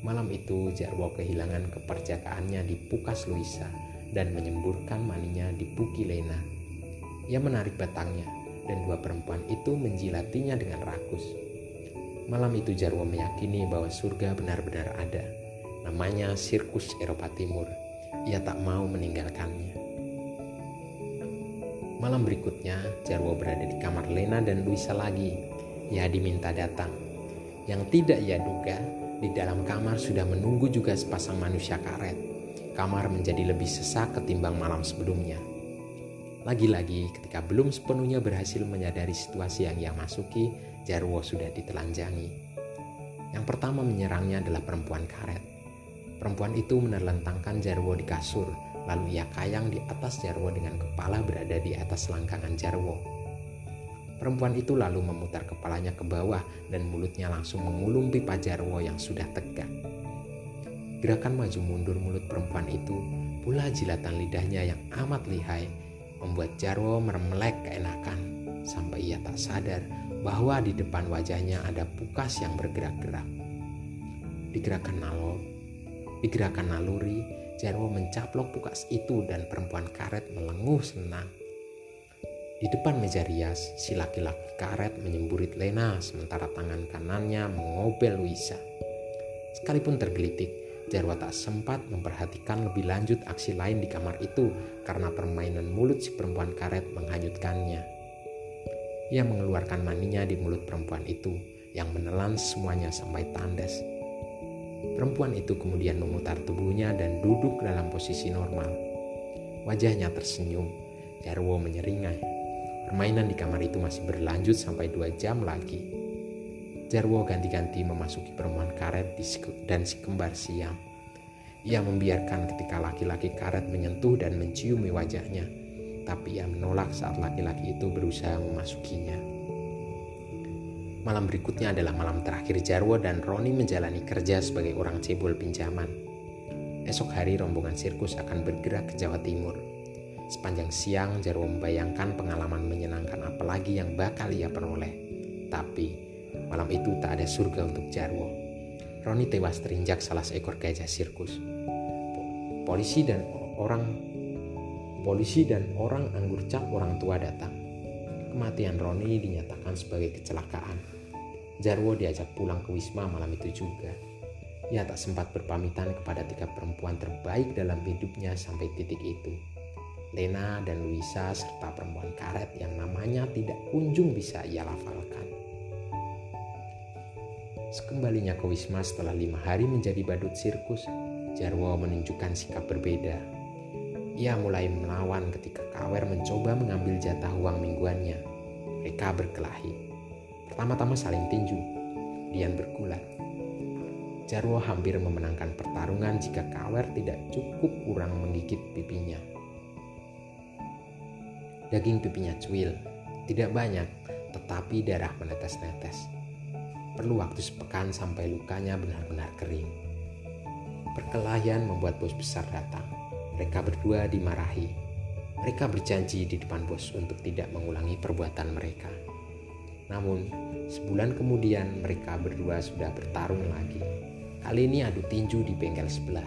Malam itu Jarwo kehilangan keperjakaannya di Pukas Luisa dan menyemburkan maninya di Puki Lena. Ia menarik batangnya dan dua perempuan itu menjilatinya dengan rakus. Malam itu Jarwo meyakini bahwa surga benar-benar ada. Namanya Sirkus Eropa Timur. Ia tak mau meninggalkannya. Malam berikutnya, Jarwo berada di kamar Lena dan Luisa lagi. Ia diminta datang. Yang tidak ia duga, di dalam kamar sudah menunggu juga sepasang manusia karet. Kamar menjadi lebih sesak ketimbang malam sebelumnya. Lagi-lagi, ketika belum sepenuhnya berhasil menyadari situasi yang ia masuki, Jarwo sudah ditelanjangi. Yang pertama menyerangnya adalah perempuan karet. Perempuan itu menerlentangkan Jarwo di kasur Lalu ia kayang di atas Jarwo dengan kepala berada di atas langkangan Jarwo. Perempuan itu lalu memutar kepalanya ke bawah dan mulutnya langsung mengulung pipa Jarwo yang sudah tegak. Gerakan maju mundur mulut perempuan itu, pula jilatan lidahnya yang amat lihai, membuat Jarwo meremelek keenakan sampai ia tak sadar bahwa di depan wajahnya ada pukas yang bergerak-gerak. Di gerakan nalo, di gerakan naluri, Jarwo mencaplok pukas itu dan perempuan karet melenguh senang. Di depan meja rias, si laki-laki karet menyemburit Lena sementara tangan kanannya mengobel Luisa. Sekalipun tergelitik, Jarwo tak sempat memperhatikan lebih lanjut aksi lain di kamar itu karena permainan mulut si perempuan karet menghanyutkannya. Ia mengeluarkan maninya di mulut perempuan itu yang menelan semuanya sampai tandas. Perempuan itu kemudian memutar tubuhnya dan duduk dalam posisi normal. Wajahnya tersenyum. Jarwo menyeringai. Permainan di kamar itu masih berlanjut sampai dua jam lagi. Jarwo ganti-ganti memasuki perempuan karet dan si kembar siam. Ia membiarkan ketika laki-laki karet menyentuh dan menciumi wajahnya, tapi ia menolak saat laki-laki itu berusaha memasukinya. Malam berikutnya adalah malam terakhir Jarwo dan Roni menjalani kerja sebagai orang cebol pinjaman. Esok hari rombongan sirkus akan bergerak ke Jawa Timur. Sepanjang siang, Jarwo membayangkan pengalaman menyenangkan apalagi yang bakal ia peroleh. Tapi, malam itu tak ada surga untuk Jarwo. Roni tewas terinjak salah seekor gajah sirkus. Polisi dan orang polisi dan orang anggur cap orang tua datang. Kematian Roni dinyatakan sebagai kecelakaan. Jarwo diajak pulang ke Wisma malam itu juga. Ia tak sempat berpamitan kepada tiga perempuan terbaik dalam hidupnya sampai titik itu. Lena dan Luisa serta perempuan karet yang namanya tidak kunjung bisa ia lafalkan. Sekembalinya ke Wisma setelah lima hari menjadi badut sirkus, Jarwo menunjukkan sikap berbeda. Ia mulai melawan ketika Kawer mencoba mengambil jatah uang mingguannya. Mereka berkelahi. Pertama-tama saling tinju, Dian bergulat. Jarwo hampir memenangkan pertarungan jika Kawer tidak cukup kurang menggigit pipinya. Daging pipinya cuil, tidak banyak, tetapi darah menetes-netes. Perlu waktu sepekan sampai lukanya benar-benar kering. Perkelahian membuat bos besar datang. Mereka berdua dimarahi. Mereka berjanji di depan bos untuk tidak mengulangi perbuatan mereka. Namun, sebulan kemudian mereka berdua sudah bertarung lagi. Kali ini adu tinju di bengkel sebelah.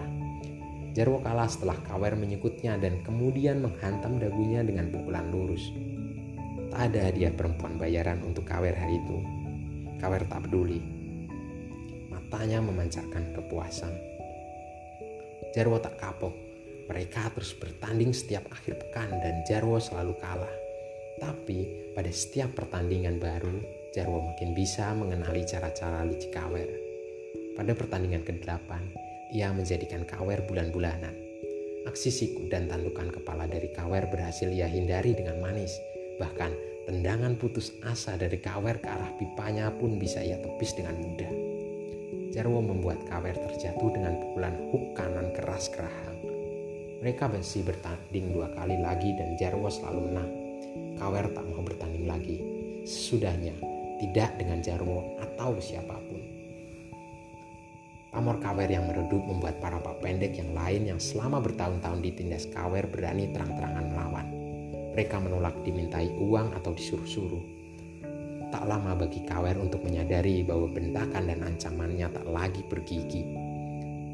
Jarwo kalah setelah Kawer menyikutnya dan kemudian menghantam dagunya dengan pukulan lurus. Tak ada hadiah perempuan bayaran untuk Kawer hari itu. Kawer tak peduli. Matanya memancarkan kepuasan. Jarwo tak kapok. Mereka terus bertanding setiap akhir pekan dan Jarwo selalu kalah. Tapi pada setiap pertandingan baru, Jarwo makin bisa mengenali cara-cara licik Kawer. Pada pertandingan ke-8, ia menjadikan kawer bulan-bulanan. Aksi siku dan tandukan kepala dari kawer berhasil ia hindari dengan manis. Bahkan tendangan putus asa dari kawer ke arah pipanya pun bisa ia tepis dengan mudah. Jarwo membuat kawer terjatuh dengan pukulan hook kanan keras kerahang. Mereka masih bertanding dua kali lagi dan Jarwo selalu menang. Kawer tak mau bertanding lagi. Sesudahnya, tidak dengan Jarwo atau siapa pun. Pamor kawer yang meredup membuat para pak pendek yang lain yang selama bertahun-tahun ditindas kawer berani terang-terangan melawan. Mereka menolak dimintai uang atau disuruh-suruh. Tak lama bagi kawer untuk menyadari bahwa bentakan dan ancamannya tak lagi bergigi.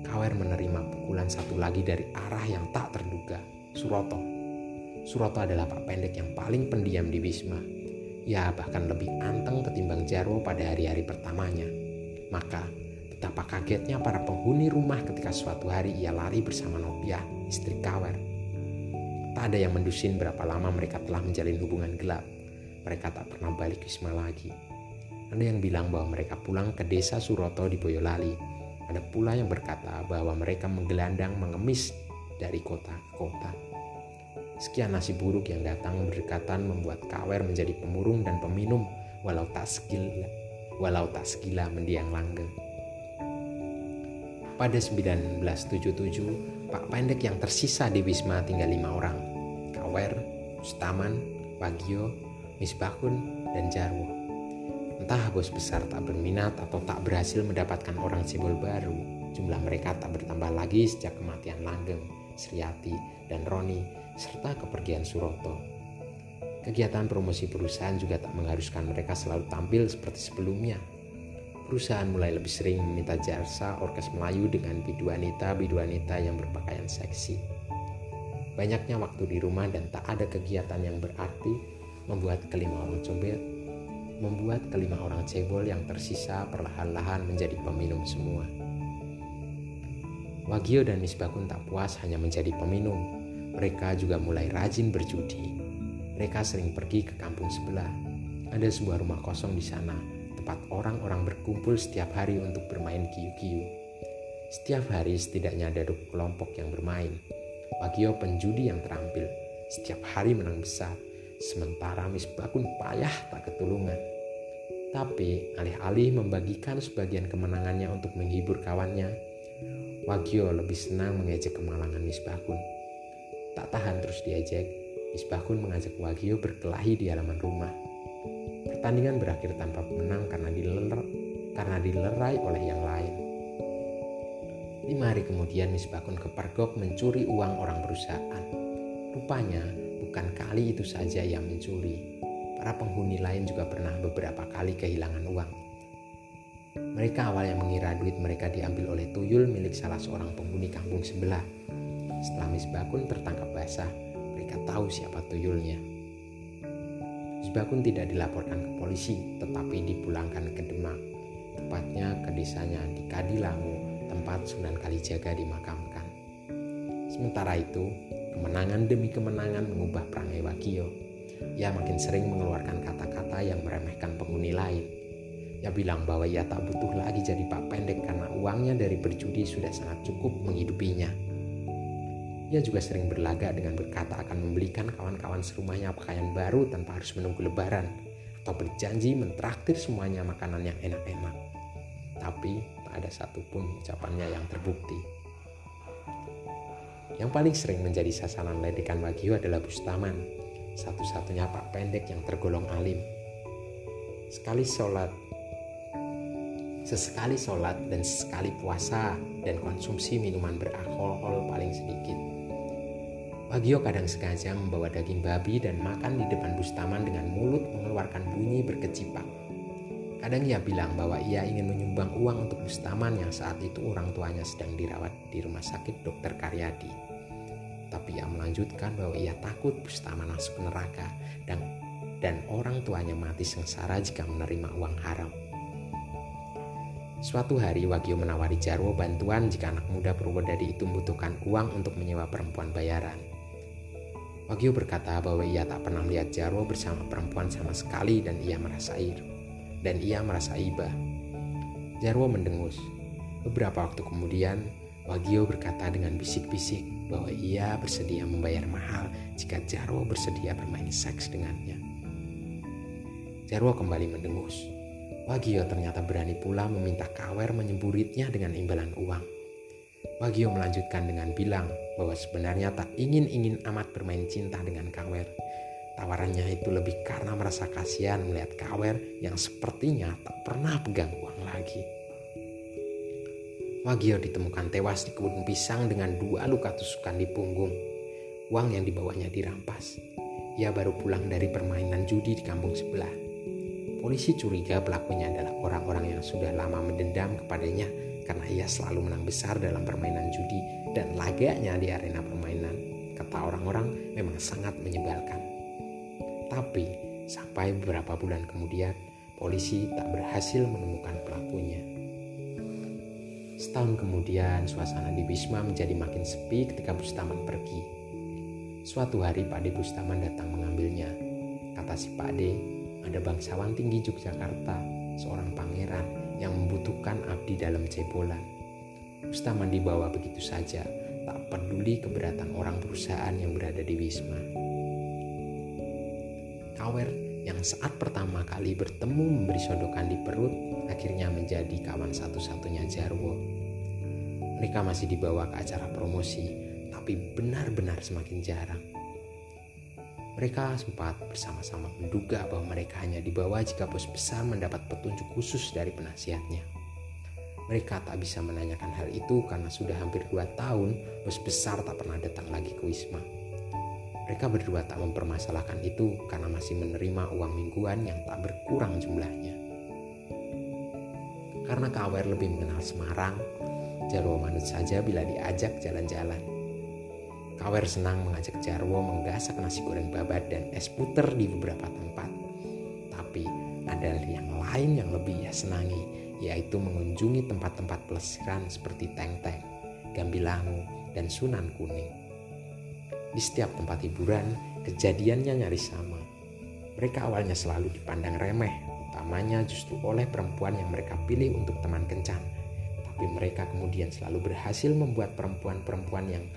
Kawer menerima pukulan satu lagi dari arah yang tak terduga, Suroto. Suroto adalah pak pendek yang paling pendiam di Wisma. Ya bahkan lebih anteng ketimbang Jarwo pada hari-hari pertamanya. Maka Betapa kagetnya para penghuni rumah ketika suatu hari ia lari bersama Novia, istri Kawer. Tak ada yang mendusin berapa lama mereka telah menjalin hubungan gelap. Mereka tak pernah balik Wisma lagi. Ada yang bilang bahwa mereka pulang ke desa Suroto di Boyolali. Ada pula yang berkata bahwa mereka menggelandang mengemis dari kota ke kota. Sekian nasi buruk yang datang berdekatan membuat Kawer menjadi pemurung dan peminum walau tak skill walau tak sekila mendiang langgeng. Pada 1977, Pak Pendek yang tersisa di Wisma tinggal lima orang. Kawer, Ustaman, Wagio, Misbahun, dan Jarwo. Entah bos besar tak berminat atau tak berhasil mendapatkan orang cebol baru, Jumlah mereka tak bertambah lagi sejak kematian Langgeng, Sriati, dan Roni, serta kepergian Suroto. Kegiatan promosi perusahaan juga tak mengharuskan mereka selalu tampil seperti sebelumnya. Perusahaan mulai lebih sering meminta jasa orkes Melayu dengan biduanita-biduanita yang berpakaian seksi. Banyaknya waktu di rumah dan tak ada kegiatan yang berarti membuat kelima orang cobel membuat kelima orang cebol yang tersisa perlahan-lahan menjadi peminum semua. Wagio dan Misbakun tak puas hanya menjadi peminum. Mereka juga mulai rajin berjudi. Mereka sering pergi ke kampung sebelah. Ada sebuah rumah kosong di sana, tempat orang-orang berkumpul setiap hari untuk bermain kiyu-kiyu. Setiap hari setidaknya ada dua kelompok yang bermain. Wagio penjudi yang terampil, setiap hari menang besar, sementara Misbakun payah tak ketulungan. Tapi alih-alih membagikan sebagian kemenangannya untuk menghibur kawannya, Wagio lebih senang mengejek kemalangan Misbakun. Tak tahan terus diejek, Misbakun mengajak Wagio berkelahi di halaman rumah. Pertandingan berakhir tanpa menang karena dileler, karena dilerai oleh yang lain. Lima hari kemudian Misbakun kepergok mencuri uang orang perusahaan. Rupanya bukan kali itu saja yang mencuri. Para penghuni lain juga pernah beberapa kali kehilangan uang. Mereka awalnya mengira duit mereka diambil oleh tuyul milik salah seorang penghuni kampung sebelah. Setelah Misbakun tertangkap basah, mereka tahu siapa tuyulnya. Misbakun tidak dilaporkan ke polisi, tetapi dipulangkan ke Demak, tepatnya ke desanya di Kadilangu tempat Sunan Kalijaga dimakamkan. Sementara itu, kemenangan demi kemenangan mengubah perangai Wagio. Ia makin sering mengeluarkan kata-kata yang meremehkan penghuni lain. Ia bilang bahwa ia tak butuh lagi jadi pak pendek karena uangnya dari berjudi sudah sangat cukup menghidupinya. Ia juga sering berlagak dengan berkata akan membelikan kawan-kawan serumahnya pakaian baru tanpa harus menunggu lebaran atau berjanji mentraktir semuanya makanan yang enak-enak. Tapi tak ada satupun ucapannya yang terbukti. Yang paling sering menjadi sasaran ledekan Wagyu adalah Bustaman, satu-satunya pak pendek yang tergolong alim. Sekali sholat, sesekali sholat dan sesekali puasa dan konsumsi minuman beralkohol paling sedikit. Wagio kadang sengaja membawa daging babi dan makan di depan Bustaman dengan mulut mengeluarkan bunyi berkecipak. Kadang ia bilang bahwa ia ingin menyumbang uang untuk Bustaman yang saat itu orang tuanya sedang dirawat di rumah sakit Dr. Karyadi. Tapi ia melanjutkan bahwa ia takut Bustaman masuk neraka dan dan orang tuanya mati sengsara jika menerima uang haram. Suatu hari Wagio menawari Jarwo bantuan jika anak muda Purwodadi itu membutuhkan uang untuk menyewa perempuan bayaran. Wagio berkata bahwa ia tak pernah melihat Jarwo bersama perempuan sama sekali dan ia merasa iri dan ia merasa iba. Jarwo mendengus. Beberapa waktu kemudian, Wagio berkata dengan bisik-bisik bahwa ia bersedia membayar mahal jika Jarwo bersedia bermain seks dengannya. Jarwo kembali mendengus. Wagio ternyata berani pula meminta Kawer menyemburitnya dengan imbalan uang. Wagio melanjutkan dengan bilang bahwa sebenarnya tak ingin-ingin amat bermain cinta dengan Kawer, Tawarannya itu lebih karena merasa kasihan melihat Kawer yang sepertinya tak pernah pegang uang lagi. Wagio ditemukan tewas di kebun pisang dengan dua luka tusukan di punggung. Uang yang dibawanya dirampas. Ia baru pulang dari permainan judi di kampung sebelah. Polisi curiga pelakunya adalah orang-orang yang sudah lama mendendam kepadanya karena ia selalu menang besar dalam permainan judi dan laganya di arena permainan. Kata orang-orang memang sangat menyebalkan. Tapi sampai beberapa bulan kemudian polisi tak berhasil menemukan pelakunya. Setahun kemudian suasana di Wisma menjadi makin sepi ketika Bustaman pergi. Suatu hari Pak De Bustaman datang mengambilnya. Kata si Pak De, ada bangsawan tinggi Yogyakarta, seorang pangeran yang membutuhkan abdi dalam cebolan. Bustaman dibawa begitu saja, tak peduli keberatan orang perusahaan yang berada di Wisma. Kawer yang saat pertama kali bertemu memberi sodokan di perut akhirnya menjadi kawan satu-satunya Jarwo. Mereka masih dibawa ke acara promosi, tapi benar-benar semakin jarang. Mereka sempat bersama-sama menduga bahwa mereka hanya dibawa jika bos besar mendapat petunjuk khusus dari penasihatnya. Mereka tak bisa menanyakan hal itu karena sudah hampir dua tahun bos besar tak pernah datang lagi ke Wisma. Mereka berdua tak mempermasalahkan itu karena masih menerima uang mingguan yang tak berkurang jumlahnya. Karena Kawer lebih mengenal Semarang, Jarwo manut saja bila diajak jalan-jalan. Kawer senang mengajak Jarwo menggasak nasi goreng babat dan es puter di beberapa tempat. Tapi ada yang lain yang lebih ia senangi, yaitu mengunjungi tempat-tempat pelesiran seperti Teng-Teng, Gambilangu, dan Sunan Kuning. Di setiap tempat hiburan, kejadiannya nyaris sama. Mereka awalnya selalu dipandang remeh, utamanya justru oleh perempuan yang mereka pilih untuk teman kencan. Tapi mereka kemudian selalu berhasil membuat perempuan-perempuan yang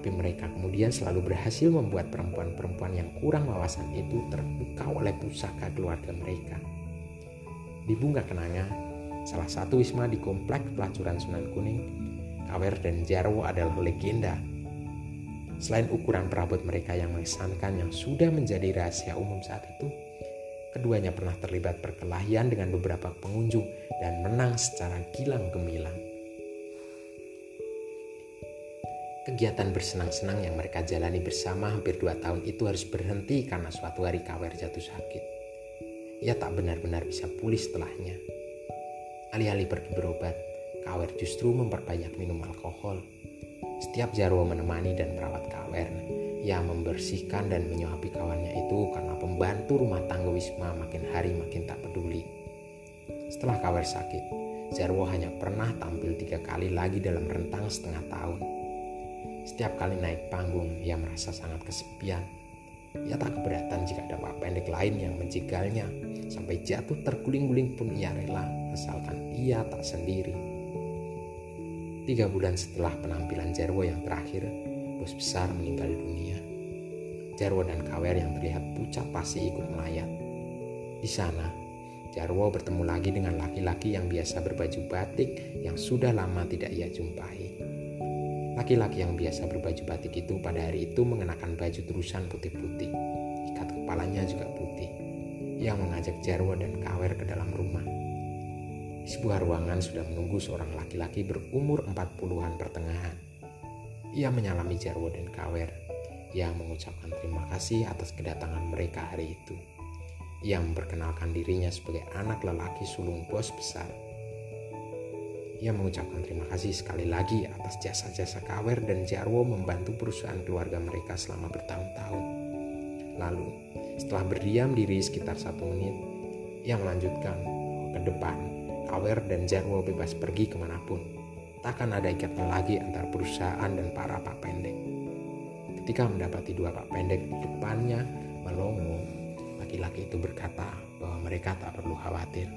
tapi mereka kemudian selalu berhasil membuat perempuan-perempuan yang kurang wawasan itu terpukau oleh pusaka keluarga mereka. Di Bunga Kenanga, salah satu wisma di komplek pelacuran Sunan Kuning, Kawer dan Jarwo adalah legenda. Selain ukuran perabot mereka yang mengesankan yang sudah menjadi rahasia umum saat itu, keduanya pernah terlibat perkelahian dengan beberapa pengunjung dan menang secara gilang gemilang. Kegiatan bersenang-senang yang mereka jalani bersama hampir dua tahun itu harus berhenti karena suatu hari Kawer jatuh sakit ia tak benar-benar bisa pulih setelahnya. Alih-alih pergi berobat, Kawer justru memperbanyak minum alkohol. Setiap Jarwo menemani dan merawat Kawer, ia membersihkan dan menyuapi kawannya itu karena pembantu rumah tangga Wisma makin hari makin tak peduli. Setelah Kawer sakit, Jarwo hanya pernah tampil tiga kali lagi dalam rentang setengah tahun. Setiap kali naik panggung, ia merasa sangat kesepian ia tak keberatan jika ada pak pendek lain yang menjegalnya. Sampai jatuh terguling-guling pun ia rela, asalkan ia tak sendiri. Tiga bulan setelah penampilan Jarwo yang terakhir, bos besar meninggal dunia. Jarwo dan Kawer yang terlihat pucat pasti ikut melayat. Di sana, Jarwo bertemu lagi dengan laki-laki yang biasa berbaju batik yang sudah lama tidak ia jumpai. Laki-laki yang biasa berbaju batik itu pada hari itu mengenakan baju terusan putih-putih. Ikat kepalanya juga putih. Ia mengajak Jarwo dan Kawer ke dalam rumah. Di sebuah ruangan sudah menunggu seorang laki-laki berumur 40-an pertengahan. Ia menyalami Jarwo dan Kawer. Ia mengucapkan terima kasih atas kedatangan mereka hari itu. Ia memperkenalkan dirinya sebagai anak lelaki sulung bos besar ia mengucapkan terima kasih sekali lagi atas jasa-jasa Kawer dan Jarwo membantu perusahaan keluarga mereka selama bertahun-tahun. Lalu, setelah berdiam diri sekitar satu menit, ia melanjutkan ke depan. Kawer dan Jarwo bebas pergi ke mana pun. Takkan ada ikatan lagi antara perusahaan dan para pak pendek. Ketika mendapati dua pak pendek di depannya melongo, laki-laki itu berkata bahwa mereka tak perlu khawatir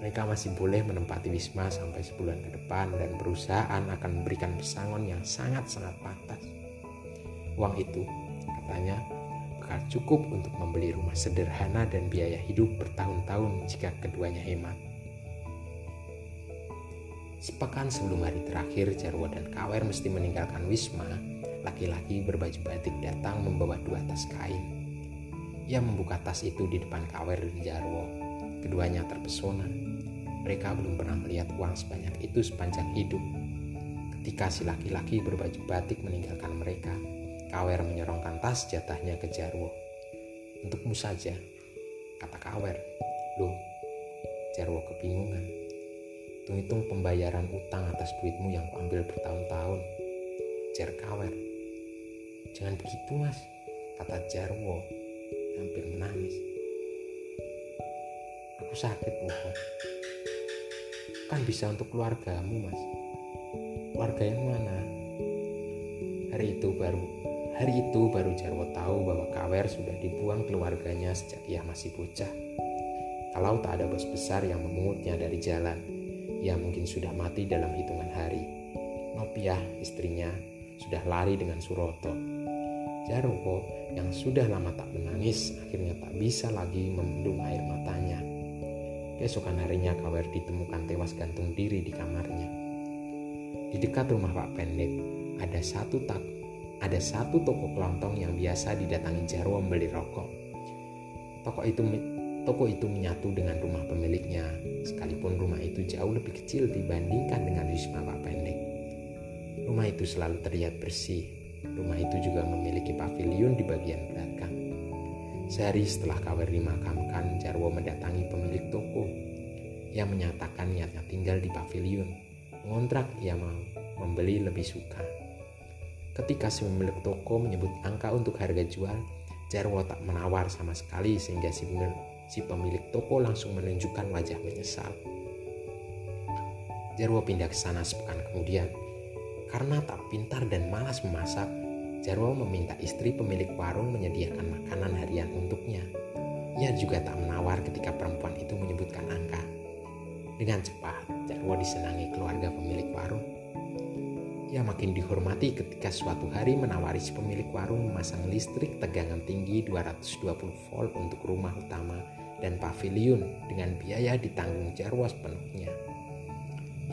mereka masih boleh menempati Wisma sampai sebulan ke depan dan perusahaan akan memberikan pesangon yang sangat-sangat pantas. Uang itu, katanya, bakal cukup untuk membeli rumah sederhana dan biaya hidup bertahun-tahun jika keduanya hemat. Sepekan sebelum hari terakhir Jarwo dan Kawer mesti meninggalkan Wisma, laki-laki berbaju batik datang membawa dua tas kain. Ia membuka tas itu di depan Kawer dan Jarwo. Keduanya terpesona mereka belum pernah melihat uang sebanyak itu sepanjang hidup. Ketika si laki-laki berbaju batik meninggalkan mereka, Kawer menyorongkan tas jatahnya ke Jarwo. Untukmu saja, kata Kawer. Loh, Jarwo kebingungan. Hitung-hitung pembayaran utang atas duitmu yang kuambil bertahun-tahun. Jar Kawer. Jangan begitu mas, kata Jarwo hampir menangis. Aku sakit, mohon kan bisa untuk keluargamu mas. Keluarga yang mana? Hari itu baru hari itu baru Jarwo tahu bahwa Kawer sudah dibuang keluarganya sejak ia masih bocah. Kalau tak ada bos besar yang memungutnya dari jalan ia mungkin sudah mati dalam hitungan hari Nopiah istrinya sudah lari dengan Suroto Jarwo yang sudah lama tak menangis akhirnya tak bisa lagi membendung air matanya Keesokan harinya Kawer ditemukan tewas gantung diri di kamarnya. Di dekat rumah Pak Pendek ada satu tak ada satu toko kelontong yang biasa didatangi Jarwo membeli rokok. Toko itu Toko itu menyatu dengan rumah pemiliknya, sekalipun rumah itu jauh lebih kecil dibandingkan dengan Wisma Pak Pendek. Rumah itu selalu terlihat bersih. Rumah itu juga memiliki pavilion di bagian belakang. Sehari setelah Kawer dimakamkan, Jarwo mendatangi pemilik toko. Ia menyatakan niatnya tinggal di pavilion. Mengontrak ia mau, membeli lebih suka. Ketika si pemilik toko menyebut angka untuk harga jual, Jarwo tak menawar sama sekali sehingga si pemilik si pemilik toko langsung menunjukkan wajah menyesal. Jarwo pindah ke sana sepekan kemudian. Karena tak pintar dan malas memasak, Jarwo meminta istri pemilik warung menyediakan makanan harian untuknya. Ia juga tak menawar ketika perempuan itu menyebutkan angka. Dengan cepat, Jarwo disenangi keluarga pemilik warung. Ia makin dihormati ketika suatu hari menawari si pemilik warung memasang listrik tegangan tinggi 220 volt untuk rumah utama dan pavilion dengan biaya ditanggung Jarwo sepenuhnya.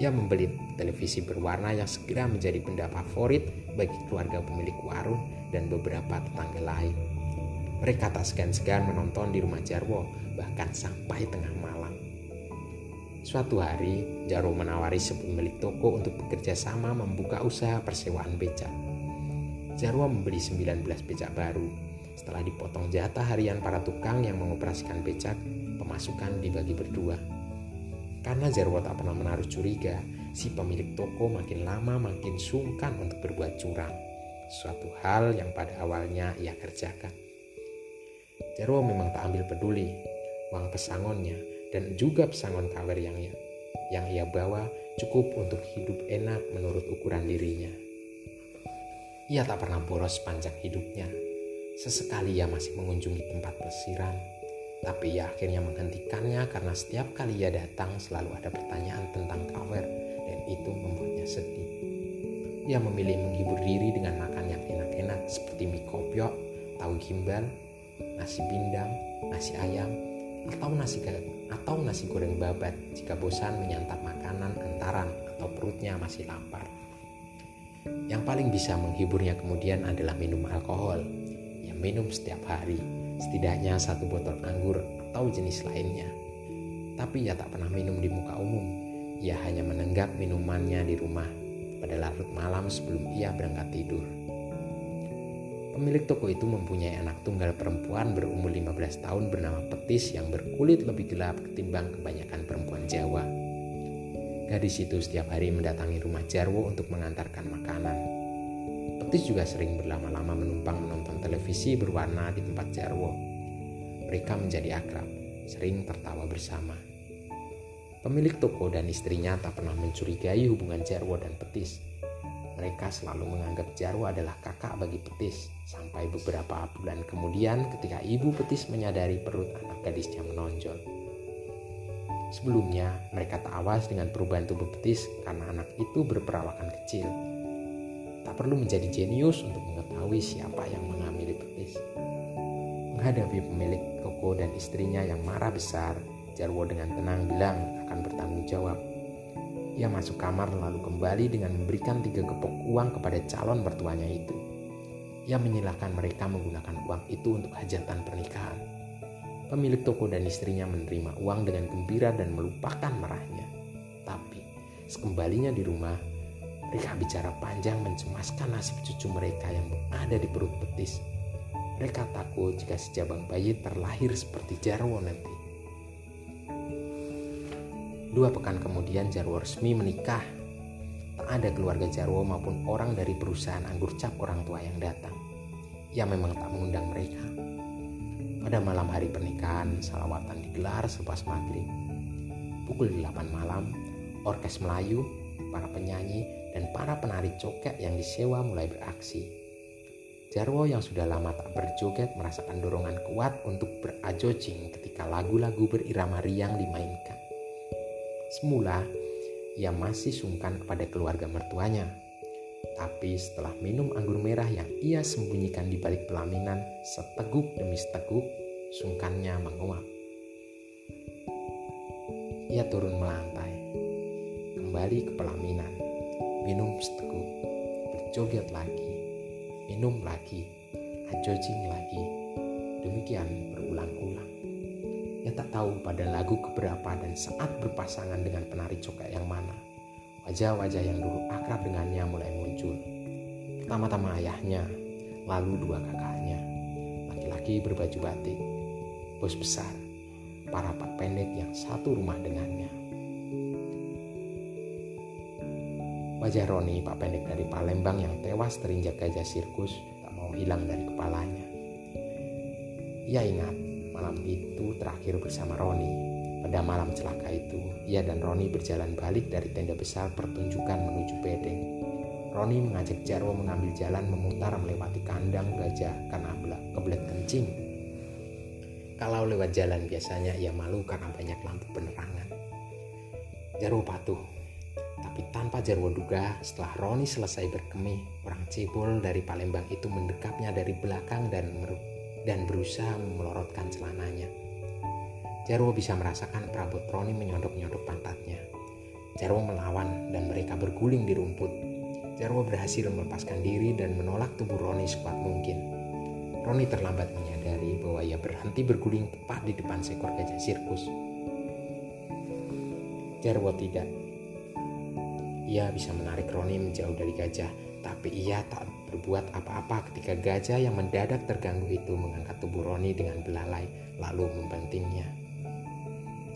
Ia membeli televisi berwarna yang segera menjadi benda favorit bagi keluarga pemilik warung dan beberapa tetangga lain. Mereka tak segan-segan menonton di rumah Jarwo, bahkan sampai tengah malam. Suatu hari, Jarwo menawari pemilik toko untuk bekerja sama membuka usaha persewaan becak. Jarwo membeli 19 becak baru. Setelah dipotong jatah harian para tukang yang mengoperasikan becak, pemasukan dibagi berdua. Karena Jarwo tak pernah menaruh curiga, si pemilik toko makin lama makin sungkan untuk berbuat curang. Suatu hal yang pada awalnya ia kerjakan. Jarwo memang tak ambil peduli. Uang pesangonnya dan juga pesangon kawer yang ia, yang ia bawa cukup untuk hidup enak menurut ukuran dirinya. Ia tak pernah boros sepanjang hidupnya. Sesekali ia masih mengunjungi tempat pelesiran, tapi ia akhirnya menghentikannya karena setiap kali ia datang selalu ada pertanyaan tentang kawer dan itu membuatnya sedih. Ia memilih menghibur diri dengan makan yang enak-enak seperti mie kopiok, tahu gimbal, nasi bindang, nasi ayam, atau nasi atau nasi goreng babat jika bosan menyantap makanan antaran atau perutnya masih lapar. Yang paling bisa menghiburnya kemudian adalah minum alkohol. Yang minum setiap hari, setidaknya satu botol anggur atau jenis lainnya. Tapi ia tak pernah minum di muka umum. Ia hanya menenggak minumannya di rumah pada larut malam sebelum ia berangkat tidur. Pemilik toko itu mempunyai anak tunggal perempuan berumur 15 tahun bernama Petis yang berkulit lebih gelap ketimbang kebanyakan perempuan Jawa. Gadis itu setiap hari mendatangi rumah Jarwo untuk mengantarkan makanan. Petis juga sering berlama-lama menumpang menonton televisi berwarna di tempat Jarwo. Mereka menjadi akrab, sering tertawa bersama. Pemilik toko dan istrinya tak pernah mencurigai hubungan Jarwo dan Petis mereka selalu menganggap Jarwo adalah kakak bagi Petis. Sampai beberapa bulan kemudian ketika ibu Petis menyadari perut anak gadisnya menonjol. Sebelumnya, mereka tak awas dengan perubahan tubuh Petis karena anak itu berperawakan kecil. Tak perlu menjadi jenius untuk mengetahui siapa yang mengamili Petis. Menghadapi pemilik toko dan istrinya yang marah besar, Jarwo dengan tenang bilang akan bertanggung jawab ia masuk kamar lalu kembali dengan memberikan tiga gepok uang kepada calon mertuanya itu. Ia menyilahkan mereka menggunakan uang itu untuk hajatan pernikahan. Pemilik toko dan istrinya menerima uang dengan gembira dan melupakan marahnya. Tapi, sekembalinya di rumah, mereka bicara panjang mencemaskan nasib cucu mereka yang ada di perut betis. Mereka takut jika sejabang bayi terlahir seperti Jarwo nanti. Dua pekan kemudian Jarwo resmi menikah. Tak ada keluarga Jarwo maupun orang dari perusahaan anggur cap orang tua yang datang. Ia memang tak mengundang mereka. Pada malam hari pernikahan, salawatan digelar selepas maghrib. Pukul 8 malam, orkes Melayu, para penyanyi, dan para penari coket yang disewa mulai beraksi. Jarwo yang sudah lama tak berjoget merasakan dorongan kuat untuk berajojing ketika lagu-lagu berirama riang dimainkan. Semula, ia masih sungkan kepada keluarga mertuanya. Tapi setelah minum anggur merah yang ia sembunyikan di balik pelaminan seteguk demi seteguk, sungkannya menguap. Ia turun melantai, kembali ke pelaminan, minum seteguk, berjoget lagi, minum lagi, ajojing lagi. Demikian berulang-ulang. Ia tak tahu pada lagu keberapa dan saat berpasangan dengan penari cokek yang mana. Wajah-wajah yang dulu akrab dengannya mulai muncul. Pertama-tama ayahnya, lalu dua kakaknya. Laki-laki berbaju batik, bos besar, para pak pendek yang satu rumah dengannya. Wajah Roni, pak pendek dari Palembang yang tewas terinjak gajah sirkus, tak mau hilang dari kepalanya. Ia ingat malam itu terakhir bersama Roni. Pada malam celaka itu, ia dan Roni berjalan balik dari tenda besar pertunjukan menuju bedeng. Roni mengajak Jarwo mengambil jalan memutar melewati kandang gajah karena kebelet kencing. Kalau lewat jalan biasanya ia malu karena banyak lampu penerangan. Jarwo patuh, tapi tanpa Jarwo duga setelah Roni selesai berkemih, orang cebol dari Palembang itu mendekapnya dari belakang dan dan berusaha melorotkan celananya. Jarwo bisa merasakan perabot Roni menyodok-nyodok pantatnya. Jarwo melawan dan mereka berguling di rumput. Jarwo berhasil melepaskan diri dan menolak tubuh Roni sekuat mungkin. Roni terlambat menyadari bahwa ia berhenti berguling tepat di depan seekor gajah sirkus. Jarwo tidak. Ia bisa menarik Roni menjauh dari gajah, tapi ia tak berbuat apa-apa ketika gajah yang mendadak terganggu itu mengangkat tubuh Roni dengan belalai lalu membantingnya.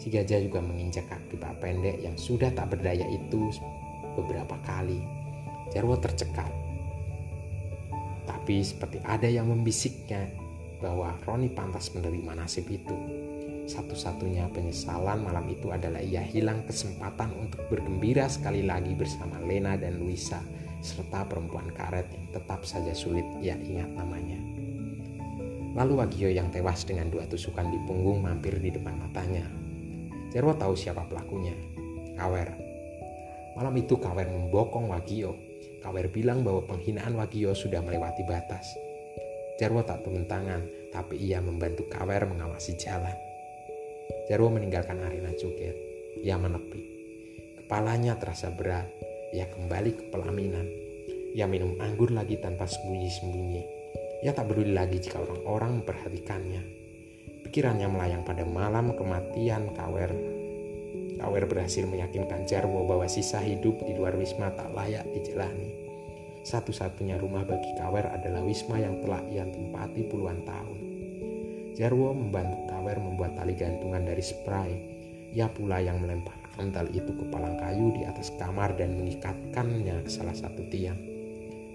Si gajah juga menginjak kaki Pak Pendek yang sudah tak berdaya itu beberapa kali. Jarwo tercekat. Tapi seperti ada yang membisiknya bahwa Roni pantas menerima nasib itu. Satu-satunya penyesalan malam itu adalah ia hilang kesempatan untuk bergembira sekali lagi bersama Lena dan Luisa serta perempuan karet tetap saja sulit ia ingat namanya. Lalu Wagio yang tewas dengan dua tusukan di punggung mampir di depan matanya. Jarwo tahu siapa pelakunya, Kawer. Malam itu Kawer membokong Wagio. Kawer bilang bahwa penghinaan Wagio sudah melewati batas. Jarwo tak turun tangan, tapi ia membantu Kawer mengawasi jalan. Jarwo meninggalkan arena joget. Ia menepi. Kepalanya terasa berat ia kembali ke pelaminan. Ia minum anggur lagi tanpa sembunyi-sembunyi. Ia tak peduli lagi jika orang-orang memperhatikannya. Pikirannya melayang pada malam kematian Kawer. Kawer berhasil meyakinkan Jarwo bahwa sisa hidup di luar Wisma tak layak dijalani. Satu-satunya rumah bagi Kawer adalah Wisma yang telah ia tempati puluhan tahun. Jarwo membantu Kawer membuat tali gantungan dari spray. Ia pula yang melempar Antal itu ke palang kayu di atas kamar dan mengikatkannya ke salah satu tiang.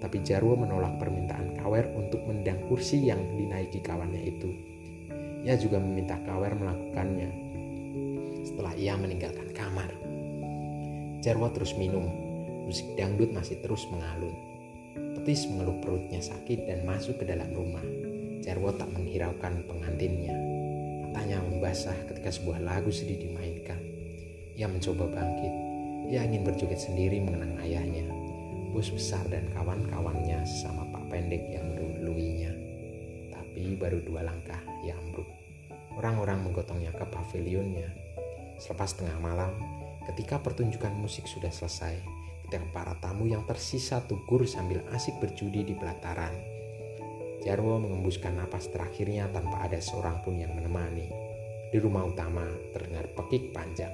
Tapi Jarwo menolak permintaan Kawer untuk mendang kursi yang dinaiki kawannya itu. Ia juga meminta Kawer melakukannya setelah ia meninggalkan kamar. Jarwo terus minum. Musik dangdut masih terus mengalun. Petis mengeluh perutnya sakit dan masuk ke dalam rumah. Jarwo tak menghiraukan pengantinnya. Matanya membasah ketika sebuah lagu sedih dimainkan. Ia mencoba bangkit. Ia ingin berjoget sendiri mengenang ayahnya, bos besar dan kawan-kawannya sama Pak Pendek yang mendahuluinya. Tapi baru dua langkah, ia ambruk. Orang-orang menggotongnya ke pavilionnya. Selepas tengah malam, ketika pertunjukan musik sudah selesai, ketika para tamu yang tersisa tugur sambil asik berjudi di pelataran, Jarwo mengembuskan napas terakhirnya tanpa ada seorang pun yang menemani. Di rumah utama terdengar pekik panjang.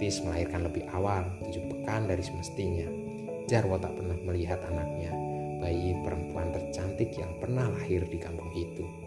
Tis melahirkan lebih awal, tujuh pekan dari semestinya. Jarwo tak pernah melihat anaknya, bayi perempuan tercantik yang pernah lahir di kampung itu.